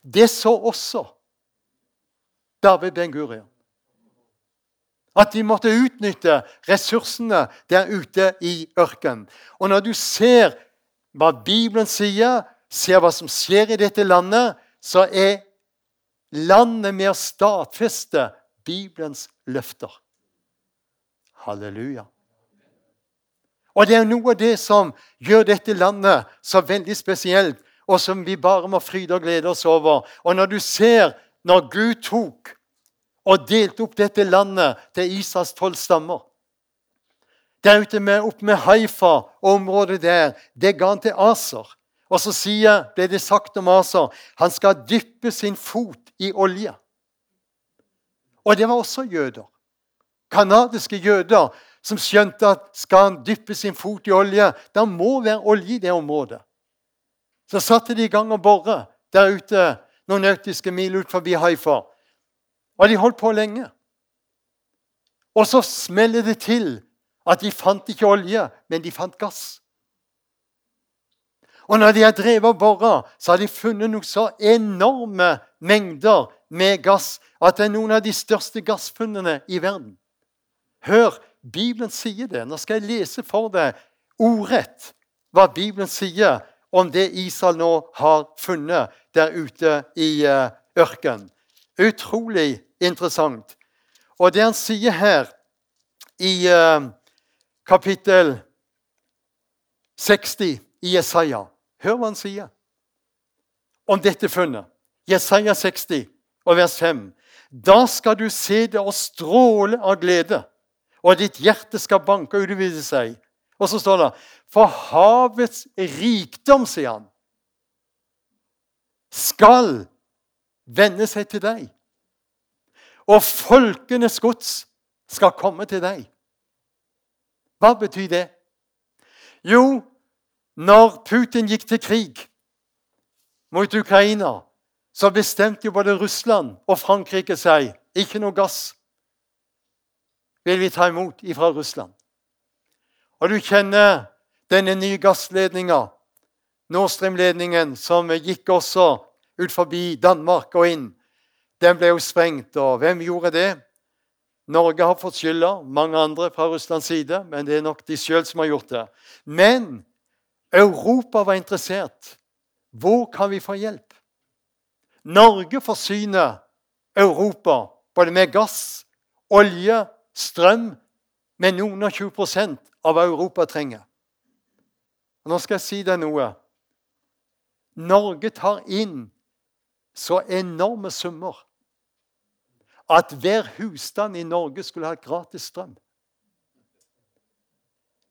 Det så også David Ben-Gurion. At de måtte utnytte ressursene der ute i ørkenen. Og når du ser hva Bibelen sier, ser hva som skjer i dette landet, så er landet med å stadfeste Bibelens løfter. Halleluja. Og det er noe av det som gjør dette landet så veldig spesielt, og som vi bare må fryde og glede oss over. Og når du ser når Gud tok og delte opp dette landet til Isas tolv stammer Der ute med, opp med Haifa og området der, det ga han til Aser. Og så sier, ble det sagt om Aser han skal dyppe sin fot i olje. Og det var også jøder. Kanadiske jøder som skjønte at skal han dyppe sin fot i olje, da må være olje i det området. Så satte de i gang å bore der ute noen nautiske mil ut forbi Haifa. Og de holdt på lenge. Og så smeller det til at de fant ikke olje, men de fant gass. Og når de har drevet og bora, så har de funnet noen så enorme mengder med gass at det er noen av de største gassfunnene i verden. Hør, Bibelen sier det. Nå skal jeg lese for deg ordrett hva Bibelen sier om det Israel nå har funnet der ute i uh, ørkenen. Utrolig interessant. Og det han sier her i uh, kapittel 60 i Jesaja Hør hva han sier om dette funnet. Jesaja 60 og vers 5. Da skal du se det og stråle av glede, og ditt hjerte skal banke og utvide seg. Og så står det For havets rikdom, sier han, skal vende seg til deg. Og folkenes gods skal komme til deg. Hva betyr det? Jo, når Putin gikk til krig mot Ukraina, så bestemte jo både Russland og Frankrike seg ikke noe gass vil vi ta imot ifra Russland. Og du kjenner denne nye gassledninga, Nord Stream-ledningen, som gikk også ut forbi Danmark og inn. Den ble jo sprengt, og hvem gjorde det? Norge har fått skylda, mange andre fra Russlands side, men det er nok de sjøl som har gjort det. Men Europa var interessert. Hvor kan vi få hjelp? Norge forsyner Europa både med gass, olje, strøm, med noen og 20% av hva Europa trenger. Og nå skal jeg si deg noe. Norge tar inn så enorme summer at hver husstand i Norge skulle ha gratis strøm.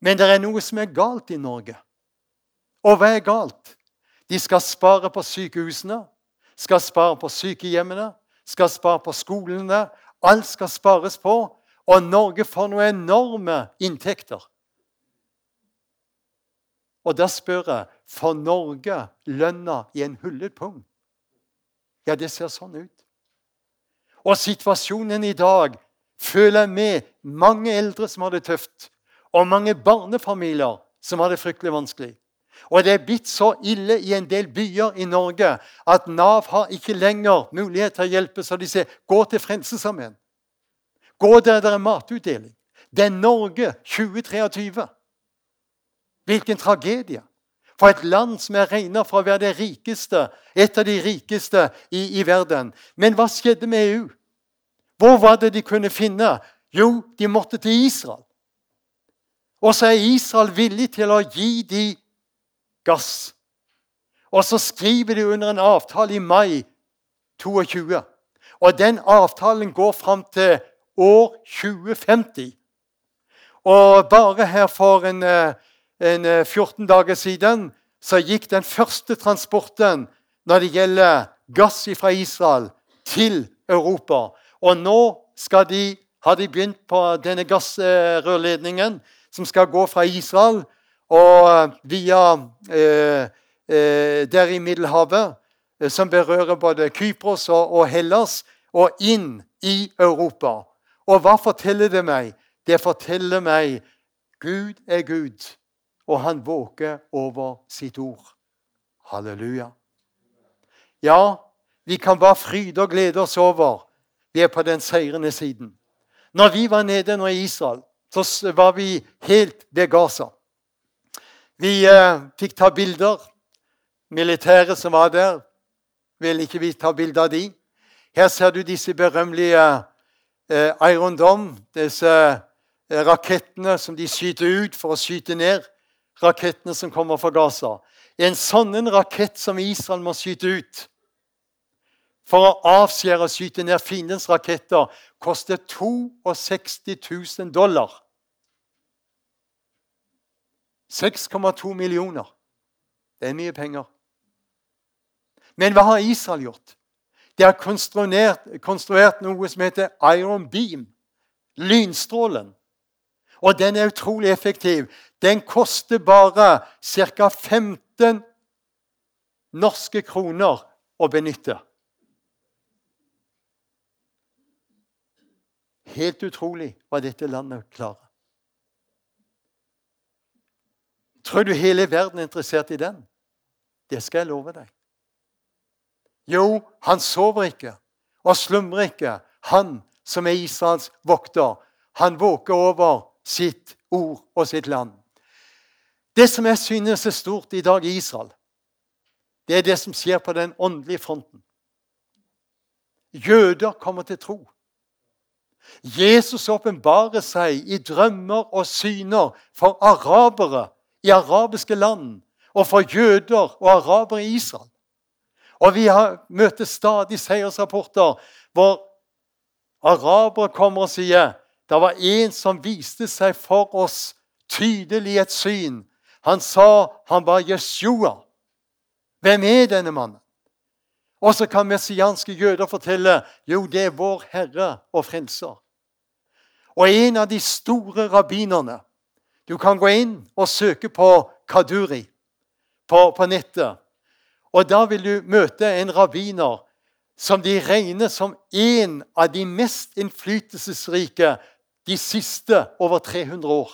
Men det er noe som er galt i Norge. Og hva er galt? De skal spare på sykehusene, skal spare på sykehjemmene, skal spare på skolene. Alt skal spares på, og Norge får noen enorme inntekter. Og da spør jeg får Norge lønna i en hullet pung? Ja, det ser sånn ut. Og situasjonen i dag føler jeg med mange eldre som har det tøft, og mange barnefamilier som har det fryktelig vanskelig. Og det er blitt så ille i en del byer i Norge at Nav har ikke lenger mulighet til å hjelpe, så de sier gå til Frelsesarmeen. Gå der det er matutdeling. Det er Norge 2023. Hvilken tragedie. For et land som er regna for å være det rikeste, et av de rikeste i, i verden. Men hva skjedde med EU? Hvor var det de kunne finne? Jo, de måtte til Israel. Og så er Israel villig til å gi dem gass. Og så skriver de under en avtale i mai 22. Og den avtalen går fram til år 2050. Og bare her for en, eh, en 14 eh, dager siden så gikk den første transporten når det gjelder gass fra Israel, til Europa. Og nå de, har de begynt på denne gassrørledningen som skal gå fra Israel og eh, via eh, eh, der i Middelhavet, som berører både Kypros og, og, Hellas, og inn i Europa. Og hva forteller det meg? Det forteller meg Gud er Gud, og han våker over sitt ord. Halleluja. Ja, vi kan bare fryde og glede oss over vi er på den seirende siden. Når vi var nede nå i Israel, så var vi helt ved Gaza. Vi eh, fikk ta bilder. Militære som var der, ville ikke vi ta bilde av de. Her ser du disse berømmelige eh, Iron Dome, disse eh, rakettene som de skyter ut for å skyte ned rakettene som kommer fra Gaza. En sånn rakett som Israel må skyte ut for å avskjære og skyte ned fiendens raketter, koster 62 000 dollar. 6,2 millioner. Det er mye penger. Men hva har Israel gjort? De har konstruert, konstruert noe som heter Iron Beam. Lynstrålen. Og den er utrolig effektiv. Den koster bare ca. 15 norske kroner å benytte. Helt utrolig hva dette landet klarer. Tror du hele verden er interessert i den? Det skal jeg love deg. Jo, han sover ikke og slumrer ikke, han som er Israels vokter. Han våker over sitt ord og sitt land. Det som jeg synes er stort i dag i Israel, det er det som skjer på den åndelige fronten. Jøder kommer til tro. Jesus åpenbarer seg i drømmer og syner for arabere i arabiske land og for jøder og arabere i Israel. Og vi har, møter stadig seiersrapporter hvor arabere kommer og sier det var en som viste seg for oss tydelig i et syn. Han sa han var Jeshua. Hvem er denne mannen? Og så kan messianske jøder fortelle jo, det er vår Herre og Frelser. Og en av de store rabbinerne Du kan gå inn og søke på Kaduri på, på nettet. Og da vil du møte en rabbiner som de regner som en av de mest innflytelsesrike de siste over 300 år.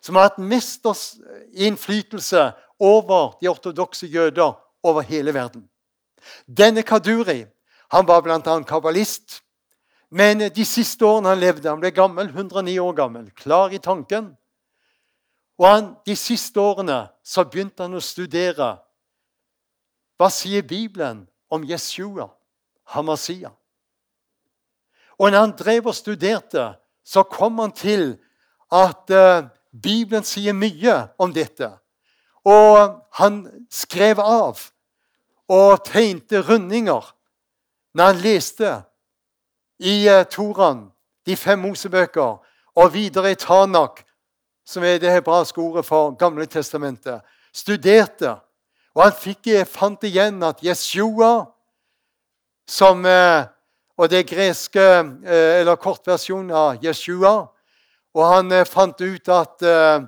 Som har hatt mesters innflytelse over de ortodokse jøder over hele verden. Denne Kaduri han var bl.a. kabbalist. Men de siste årene han levde, han ble gammel, 109 år gammel, klar i tanken. Og han, De siste årene så begynte han å studere hva sier Bibelen om Jeshua, Hamasia. Og når han drev og studerte, så kom han til at uh, Bibelen sier mye om dette. Og han skrev av og tegnte rundinger når han leste i uh, Toran, de fem Mosebøker, og videre i Tanak, som er det hebraiske ordet for Gamle testamentet. Studerte. Og han fikk, eh, fant igjen at Jeshua, som uh, og det greske, eh, eller kortversjonen av Jeshua. Og han eh, fant ut at uh,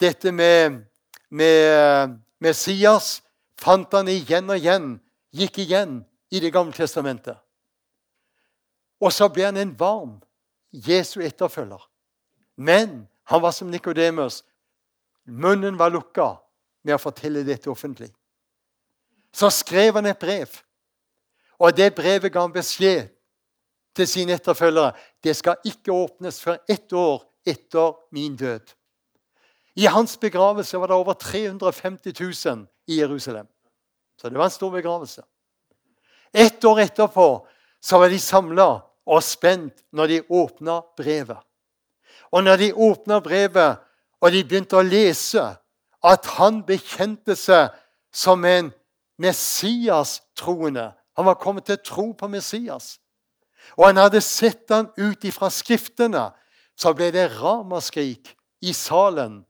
dette med, med Messias fant han igjen og igjen, gikk igjen i Det gamle testamentet. Og så ble han en varm Jesu etterfølger. Men han var som Nikodemus. Munnen var lukka med å fortelle dette offentlig. Så skrev han et brev, og det brevet ga han beskjed til sine etterfølgere det skal ikke åpnes før ett år etter min død. I hans begravelse var det over 350 000 i Jerusalem. Så det var en stor begravelse. Ett år etterpå så var de samla og spent når de åpna brevet. Og når de åpna brevet og de begynte å lese at han bekjente seg som en Messias-troende Han var kommet til tro på Messias og han hadde sett han ut ifra Skriftene, så ble det ramaskrik i salen.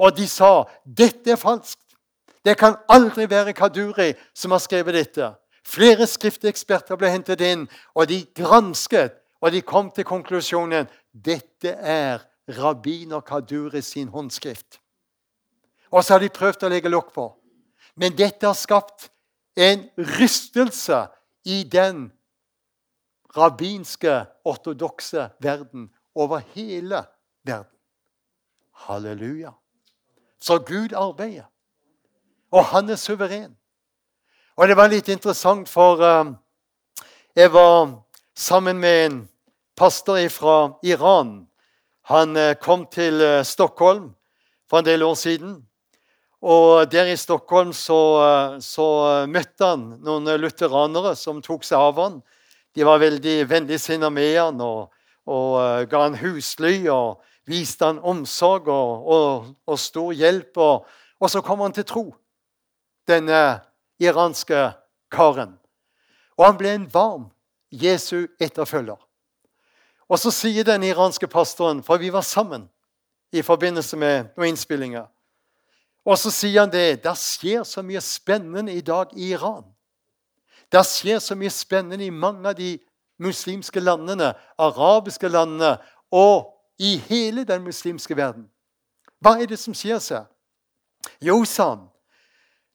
Og de sa dette er falskt. Det kan aldri være Kaduri som har skrevet dette. Flere skrifteksperter ble hentet inn, og de gransket, og de kom til konklusjonen dette er rabbiner Kaduri sin håndskrift. Og så har de prøvd å legge lokk på. Men dette har skapt en rystelse i den rabbinske, ortodokse verden over hele verden. Halleluja. Så Gud arbeider. Og han er suveren. Og det var litt interessant, for uh, jeg var sammen med en pastor fra Iran. Han uh, kom til uh, Stockholm for en del år siden. Og der i Stockholm så, så møtte han noen lutheranere som tok seg av han. De var veldig vennligsinna med han og, og uh, ga han husly og viste han omsorg og, og, og stor hjelp. Og, og, så kom han til tro, denne iranske karen. Og han ble en varm Jesu etterfølger. Og så sier den iranske pastoren, for vi var sammen i forbindelse med noen innspillinger Og så sier han det. Det skjer så mye spennende i dag i Iran. Det skjer så mye spennende i mange av de muslimske landene, arabiske landene og i hele den muslimske verden. Hva er det som skjer seg? Jo,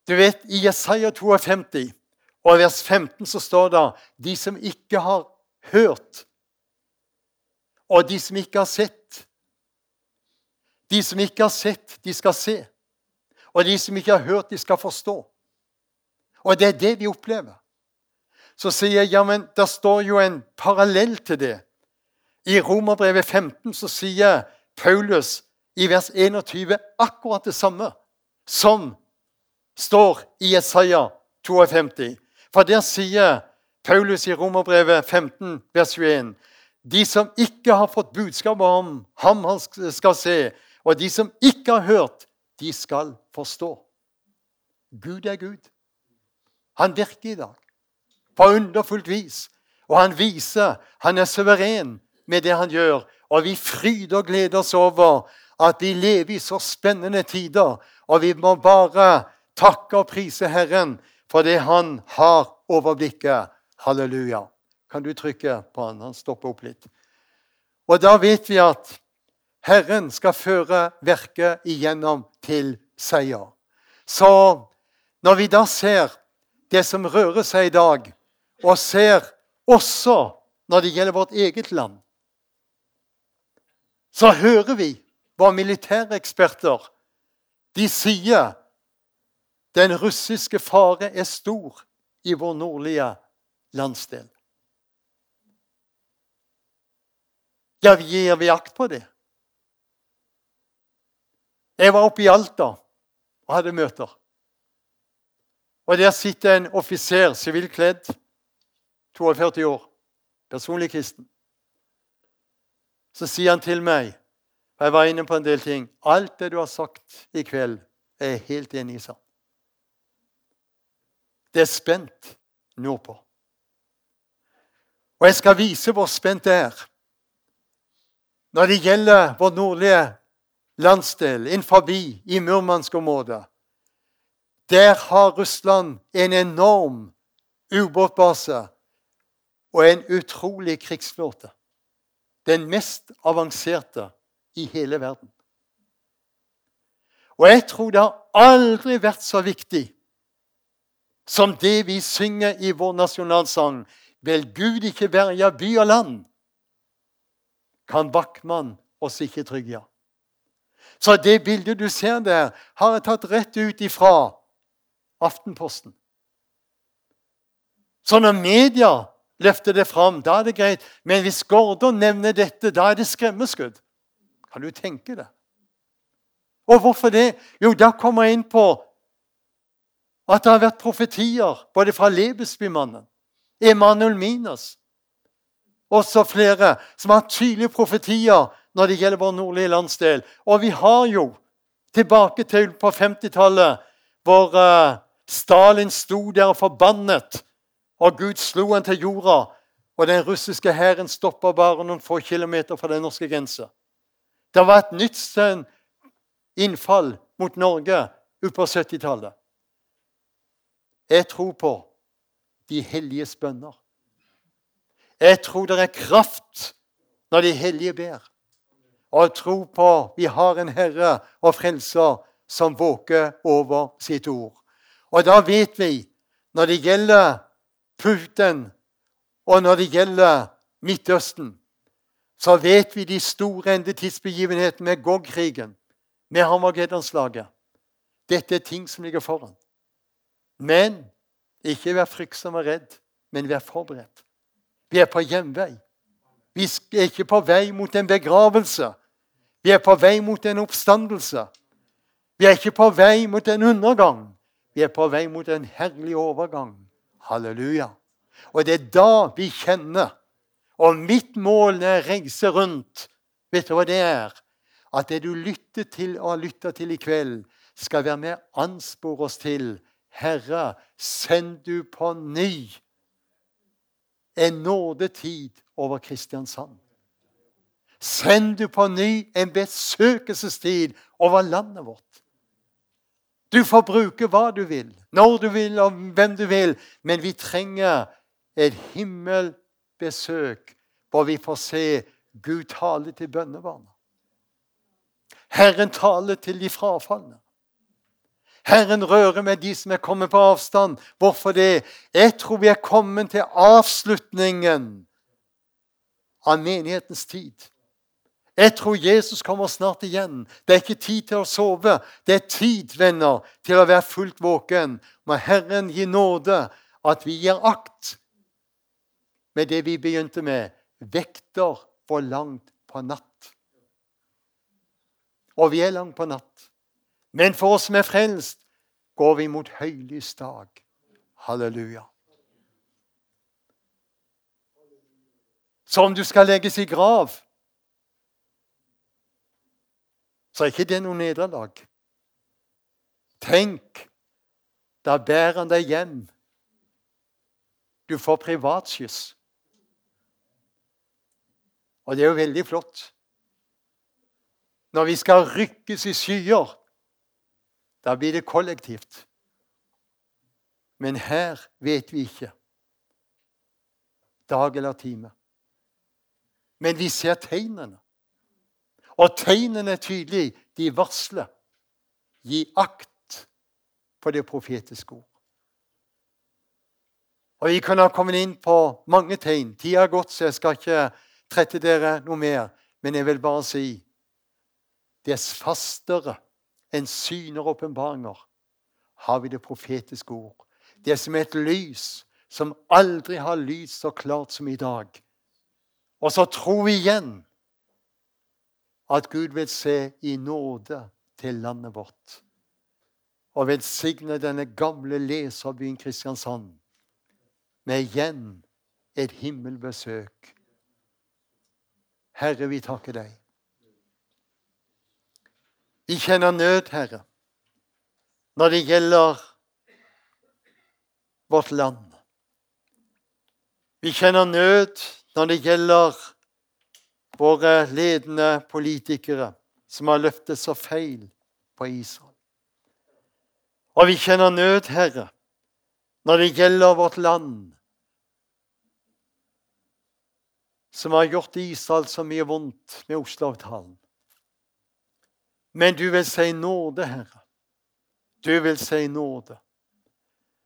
du vet, i Jesaja 52 og vers 15 så står det de som ikke har hørt, og de som ikke har sett. De som ikke har sett, de skal se. Og de som ikke har hørt, de skal forstå. Og det er det vi opplever. Så sier jeg ja, men det står jo en parallell til det. I Romerbrevet 15 så sier Paulus i vers 21 akkurat det samme som står i Jesaja 52. For der sier Paulus i Romerbrevet 15, vers 21.: De som ikke har fått budskapet om ham han skal se, og de som ikke har hørt, de skal forstå. Gud er Gud. Han virker i dag på underfullt vis. Og han viser han er suveren med det han gjør. Og vi fryder og gleder oss over at vi lever i så spennende tider. Og vi må bare takke og prise Herren for det han har overblikket. Halleluja. Kan du trykke på han? Han stopper opp litt. Og da vet vi at Herren skal føre verket igjennom til seier. Så når vi da ser det som rører seg i dag, og ser også når det gjelder vårt eget land, så hører vi hva militæreksperter de sier den russiske fare er stor i vår nordlige landsdel. Ja, gir vi akt på det? Jeg var oppe i Alta og hadde møter. Og Der sitter en offiser, sivilkledd, 42 år, personlig kristen. Så sier han til meg og Jeg var inne på en del ting. Alt det du har sagt i kveld, er jeg helt enig i. sant. Det er spent nordpå. Og jeg skal vise hvor spent det er. Når det gjelder vår nordlige landsdel, innenfor i Murmansk-området, der har Russland en enorm ubåtbase og en utrolig krigsflåte. Den mest avanserte i hele verden. Og jeg tror det har aldri vært så viktig som det vi synger i vår nasjonalsang. Vel Gud ikke verja by og land, kan Backman oss ikke trygge. Så det bildet du ser der, har jeg tatt rett ut ifra Aftenposten. Så når media løfter det fram, da er det greit. Men hvis Gordon nevner dette, da er det skremmeskudd. Kan du tenke det? Og hvorfor det? Jo, da kommer jeg inn på at det har vært profetier både fra Lebesbymannen, Emanuel Minas og så flere som har tydelige profetier når det gjelder vår nordlige landsdel. Og vi har jo tilbake til på 50-tallet, hvor uh, Stalin sto der og forbannet, og Gud slo han til jorda. Og den russiske hæren stoppa bare noen få kilometer fra den norske grensa. Det var et nytt innfall mot Norge utpå 70-tallet. Jeg tror på de helliges bønner. Jeg tror det er kraft når de hellige ber. Og jeg tror på vi har en Herre og Frelser som våker over sitt ord. Og da vet vi, når det gjelder Putin, og når det gjelder Midtøsten, så vet vi de store endetidsbegivenhetene med Gog-krigen, med Hamargedanslaget. Dette er ting som ligger foran. Men ikke vær fryktsom og redd, men vær forberedt. Vi er på hjemvei. Vi er ikke på vei mot en begravelse. Vi er på vei mot en oppstandelse. Vi er ikke på vei mot en undergang. Vi er på vei mot en herlig overgang. Halleluja. Og det er da vi kjenner og mitt mål når jeg reiser rundt, vet du hva det er? at det du lytter til og har lytta til i kveld, skal være med å anspore oss til Herre, send du på ny en nådetid over Kristiansand. Send du på ny en besøkelsestid over landet vårt. Du får bruke hva du vil, når du vil og hvem du vil, men vi trenger et himmelbesøk hvor vi får se Gud tale til bønnebarna. Herren taler til de frafalne. Herren rører med de som er kommet på avstand. Hvorfor det? Jeg tror vi er kommet til avslutningen av menighetens tid. Jeg tror Jesus kommer snart igjen. Det er ikke tid til å sove. Det er tid, venner, til å være fullt våken. Må Herren gi nåde at vi gir akt med det vi begynte med. Vekter for langt på natt. Og vi er langt på natt. Men for oss som er frelst, går vi mot høylys dag. Halleluja. Så om du skal legges i grav så er ikke det noe nederlag. Tenk, da bærer han deg hjem. Du får privatskyss. Og det er jo veldig flott. Når vi skal rykkes i skyer, da blir det kollektivt. Men her vet vi ikke dag eller time. Men vi ser tegnene. Og tegnene er tydelige. De varsler. Gi akt på det profetiske ord. Og Vi kan ha kommet inn på mange tegn. Tida har gått, så jeg skal ikke trette dere noe mer. Men jeg vil bare si det er fastere enn syner og åpenbaringer har vi det profetiske ord. Det er som et lys som aldri har lyst så klart som i dag. Og så tror vi igjen at Gud vil se i nåde til landet vårt. Og velsigne denne gamle leserbyen Kristiansand med igjen et himmelbesøk. Herre, vi takker deg. Vi kjenner nød, Herre, når det gjelder vårt land. Vi kjenner nød når det gjelder våre ledende politikere som har løftet så feil på Israel. Og vi kjenner nød, Herre, når det gjelder vårt land, som har gjort Israel så mye vondt med Oslo-avtalen. Men du vil si nåde, Herre. Du vil si nåde.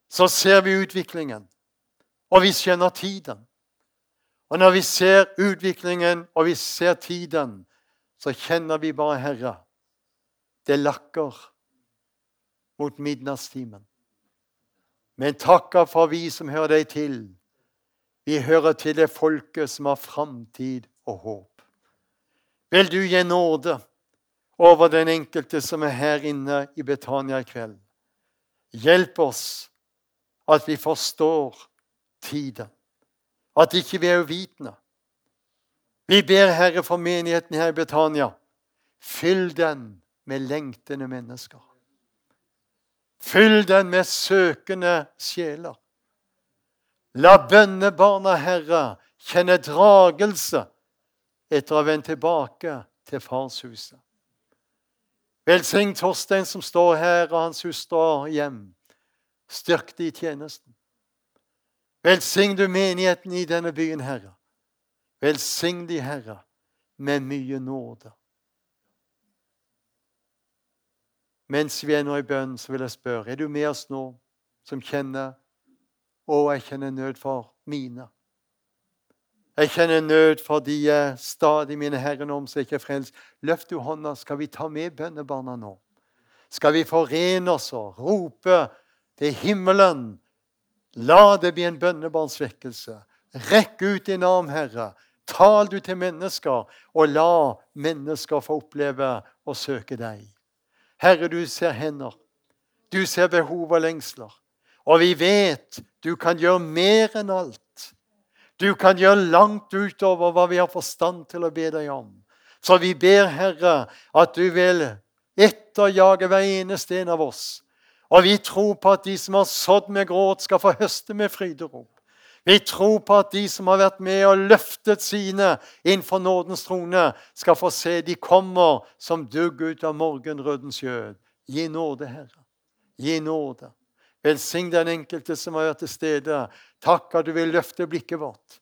Så ser vi utviklingen, og vi kjenner tiden. Og når vi ser utviklingen og vi ser tiden, så kjenner vi bare, Herre, det lakker mot midnattstimen. Men takka for vi som hører deg til. Vi hører til det folket som har framtid og håp. Vil du gi nåde over den enkelte som er her inne i Betania i kveld? Hjelp oss at vi forstår tiden. At ikke vi er uvitende. Vi ber Herre for menigheten her i Britannia. Fyll den med lengtende mennesker. Fyll den med søkende sjeler. La bønnebarna, Herre, kjenne dragelse etter å vende tilbake til farshuset. Velsign Torstein som står her, og hans hustru hjem. Styrk de i tjenesten. Velsign du menigheten i denne byen, Herre. Velsign de, Herre, med mye nåde. Mens vi er nå i bønn, så vil jeg spørre er du med oss nå som kjenner Å, jeg kjenner nød for mine. Jeg kjenner nød for de stadig mine herrer om som ikke er frelst. Løft du hånda, skal vi ta med bønnebarna nå? Skal vi forene oss og rope til himmelen La det bli en bønnebarnsvekkelse. Rekk ut din arm, Herre. Tal du til mennesker, og la mennesker få oppleve å søke deg. Herre, du ser hender. Du ser behov og lengsler. Og vi vet du kan gjøre mer enn alt. Du kan gjøre langt utover hva vi har forstand til å be deg om. Så vi ber, Herre, at du vil etterjage hver eneste en av oss. Og vi tror på at de som har sådd med gråt, skal få høste med fryderop. Vi tror på at de som har vært med og løftet sine innenfor nådens trone, skal få se de kommer som dugg ut av morgenrødens skjød. Gi nåde, Herre. Gi nåde. Velsign den enkelte som har vært til stede. Takk at du vil løfte blikket vårt.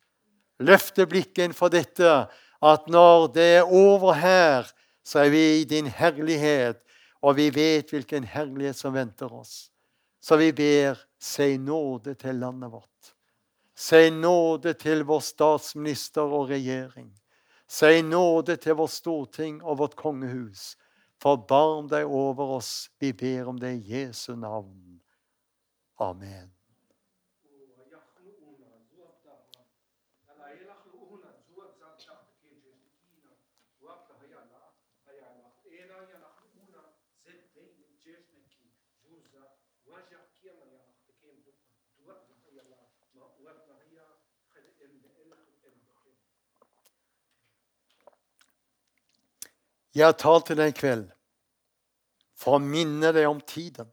Løfte blikket innenfor dette at når det er over her, så er vi i din herlighet, og vi vet hvilken herlighet som venter oss. Så vi ber, si nåde til landet vårt. Si nåde til vår statsminister og regjering. Si nåde til vårt storting og vårt kongehus. Forbarm deg over oss, vi ber om det i Jesu navn. Amen. Jeg har talt til deg i kveld for å minne deg om tiden.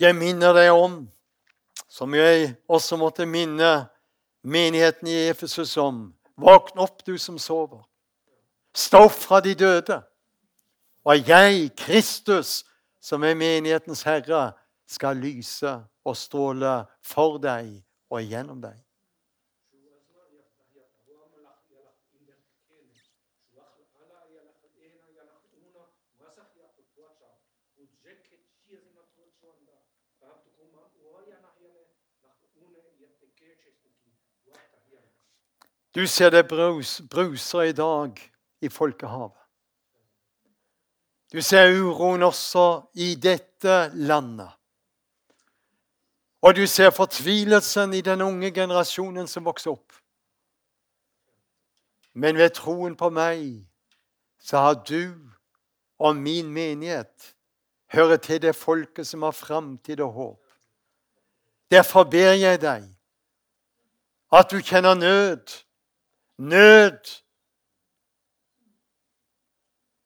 Jeg minner deg om, som jeg også måtte minne menigheten i Efesus om Våkn opp, du som sover. Stå opp fra de døde. Og jeg, Kristus, som er menighetens herre, skal lyse og stråle for deg og gjennom deg. Du ser det brus, bruser i dag i folkehavet. Du ser uroen også i dette landet. Og du ser fortvilelsen i den unge generasjonen som vokser opp. Men ved troen på meg så har du og min menighet hører til det folket som har framtid og håp. Derfor ber jeg deg at du kjenner nød, nød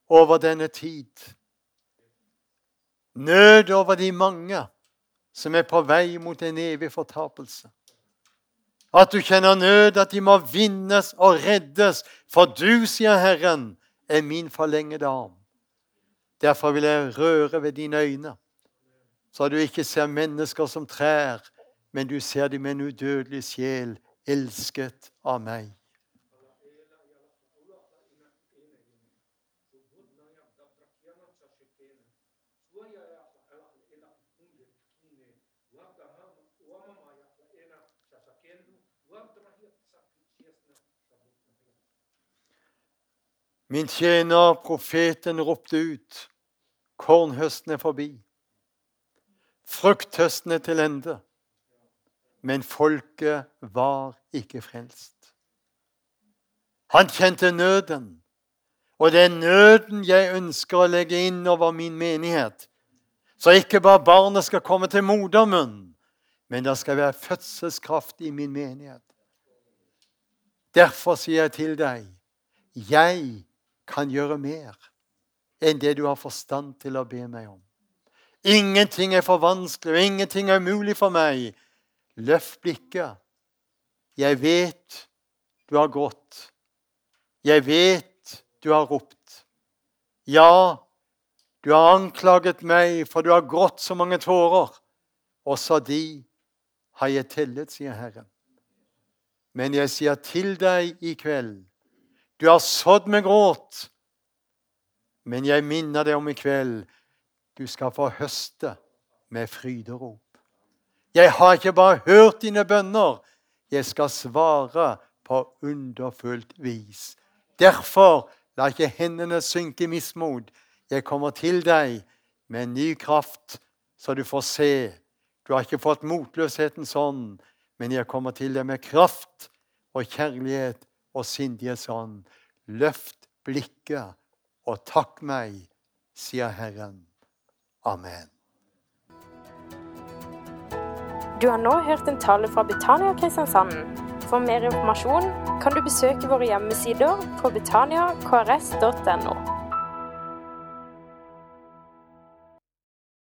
over denne tid. Nød over de mange som er på vei mot en evig fortapelse. At du kjenner nød, at de må vinnes og reddes. For du, sier Herren, er min forlengede arm. Derfor vil jeg røre ved dine øyne, så du ikke ser mennesker som trær, men du ser dem med en udødelig sjel, elsket av meg. Min tjener, profeten, ropte ut. Kornhøsten er forbi. Frukthøsten er til ende. Men folket var ikke frelst. Han kjente nøden. Og det er nøden jeg ønsker å legge inn over min menighet. Så ikke bare barnet skal komme til modermunn, men det skal være fødselskraft i min menighet. Derfor sier jeg til deg, jeg kan gjøre mer enn det du har forstand til å be meg om. Ingenting er for vanskelig, og ingenting er umulig for meg. Løft blikket. Jeg vet du har grått. Jeg vet du har ropt. Ja, du har anklaget meg, for du har grått så mange tårer. Også de har jeg tellet, sier Herren. Men jeg sier til deg i kveld du har sådd med gråt. Men jeg minner deg om i kveld du skal få høste med fryderop. Jeg har ikke bare hørt dine bønner, jeg skal svare på underfullt vis. Derfor la ikke hendene synke i mismot. Jeg kommer til deg med ny kraft, så du får se. Du har ikke fått motløshetens ånd, men jeg kommer til deg med kraft og kjærlighet og sindige sånn. Løft blikket og takk meg, sier Herren. Amen. Du har nå hørt en tale fra Betania Kristiansand. For mer informasjon kan du besøke våre hjemmesider på betaniakrs.no.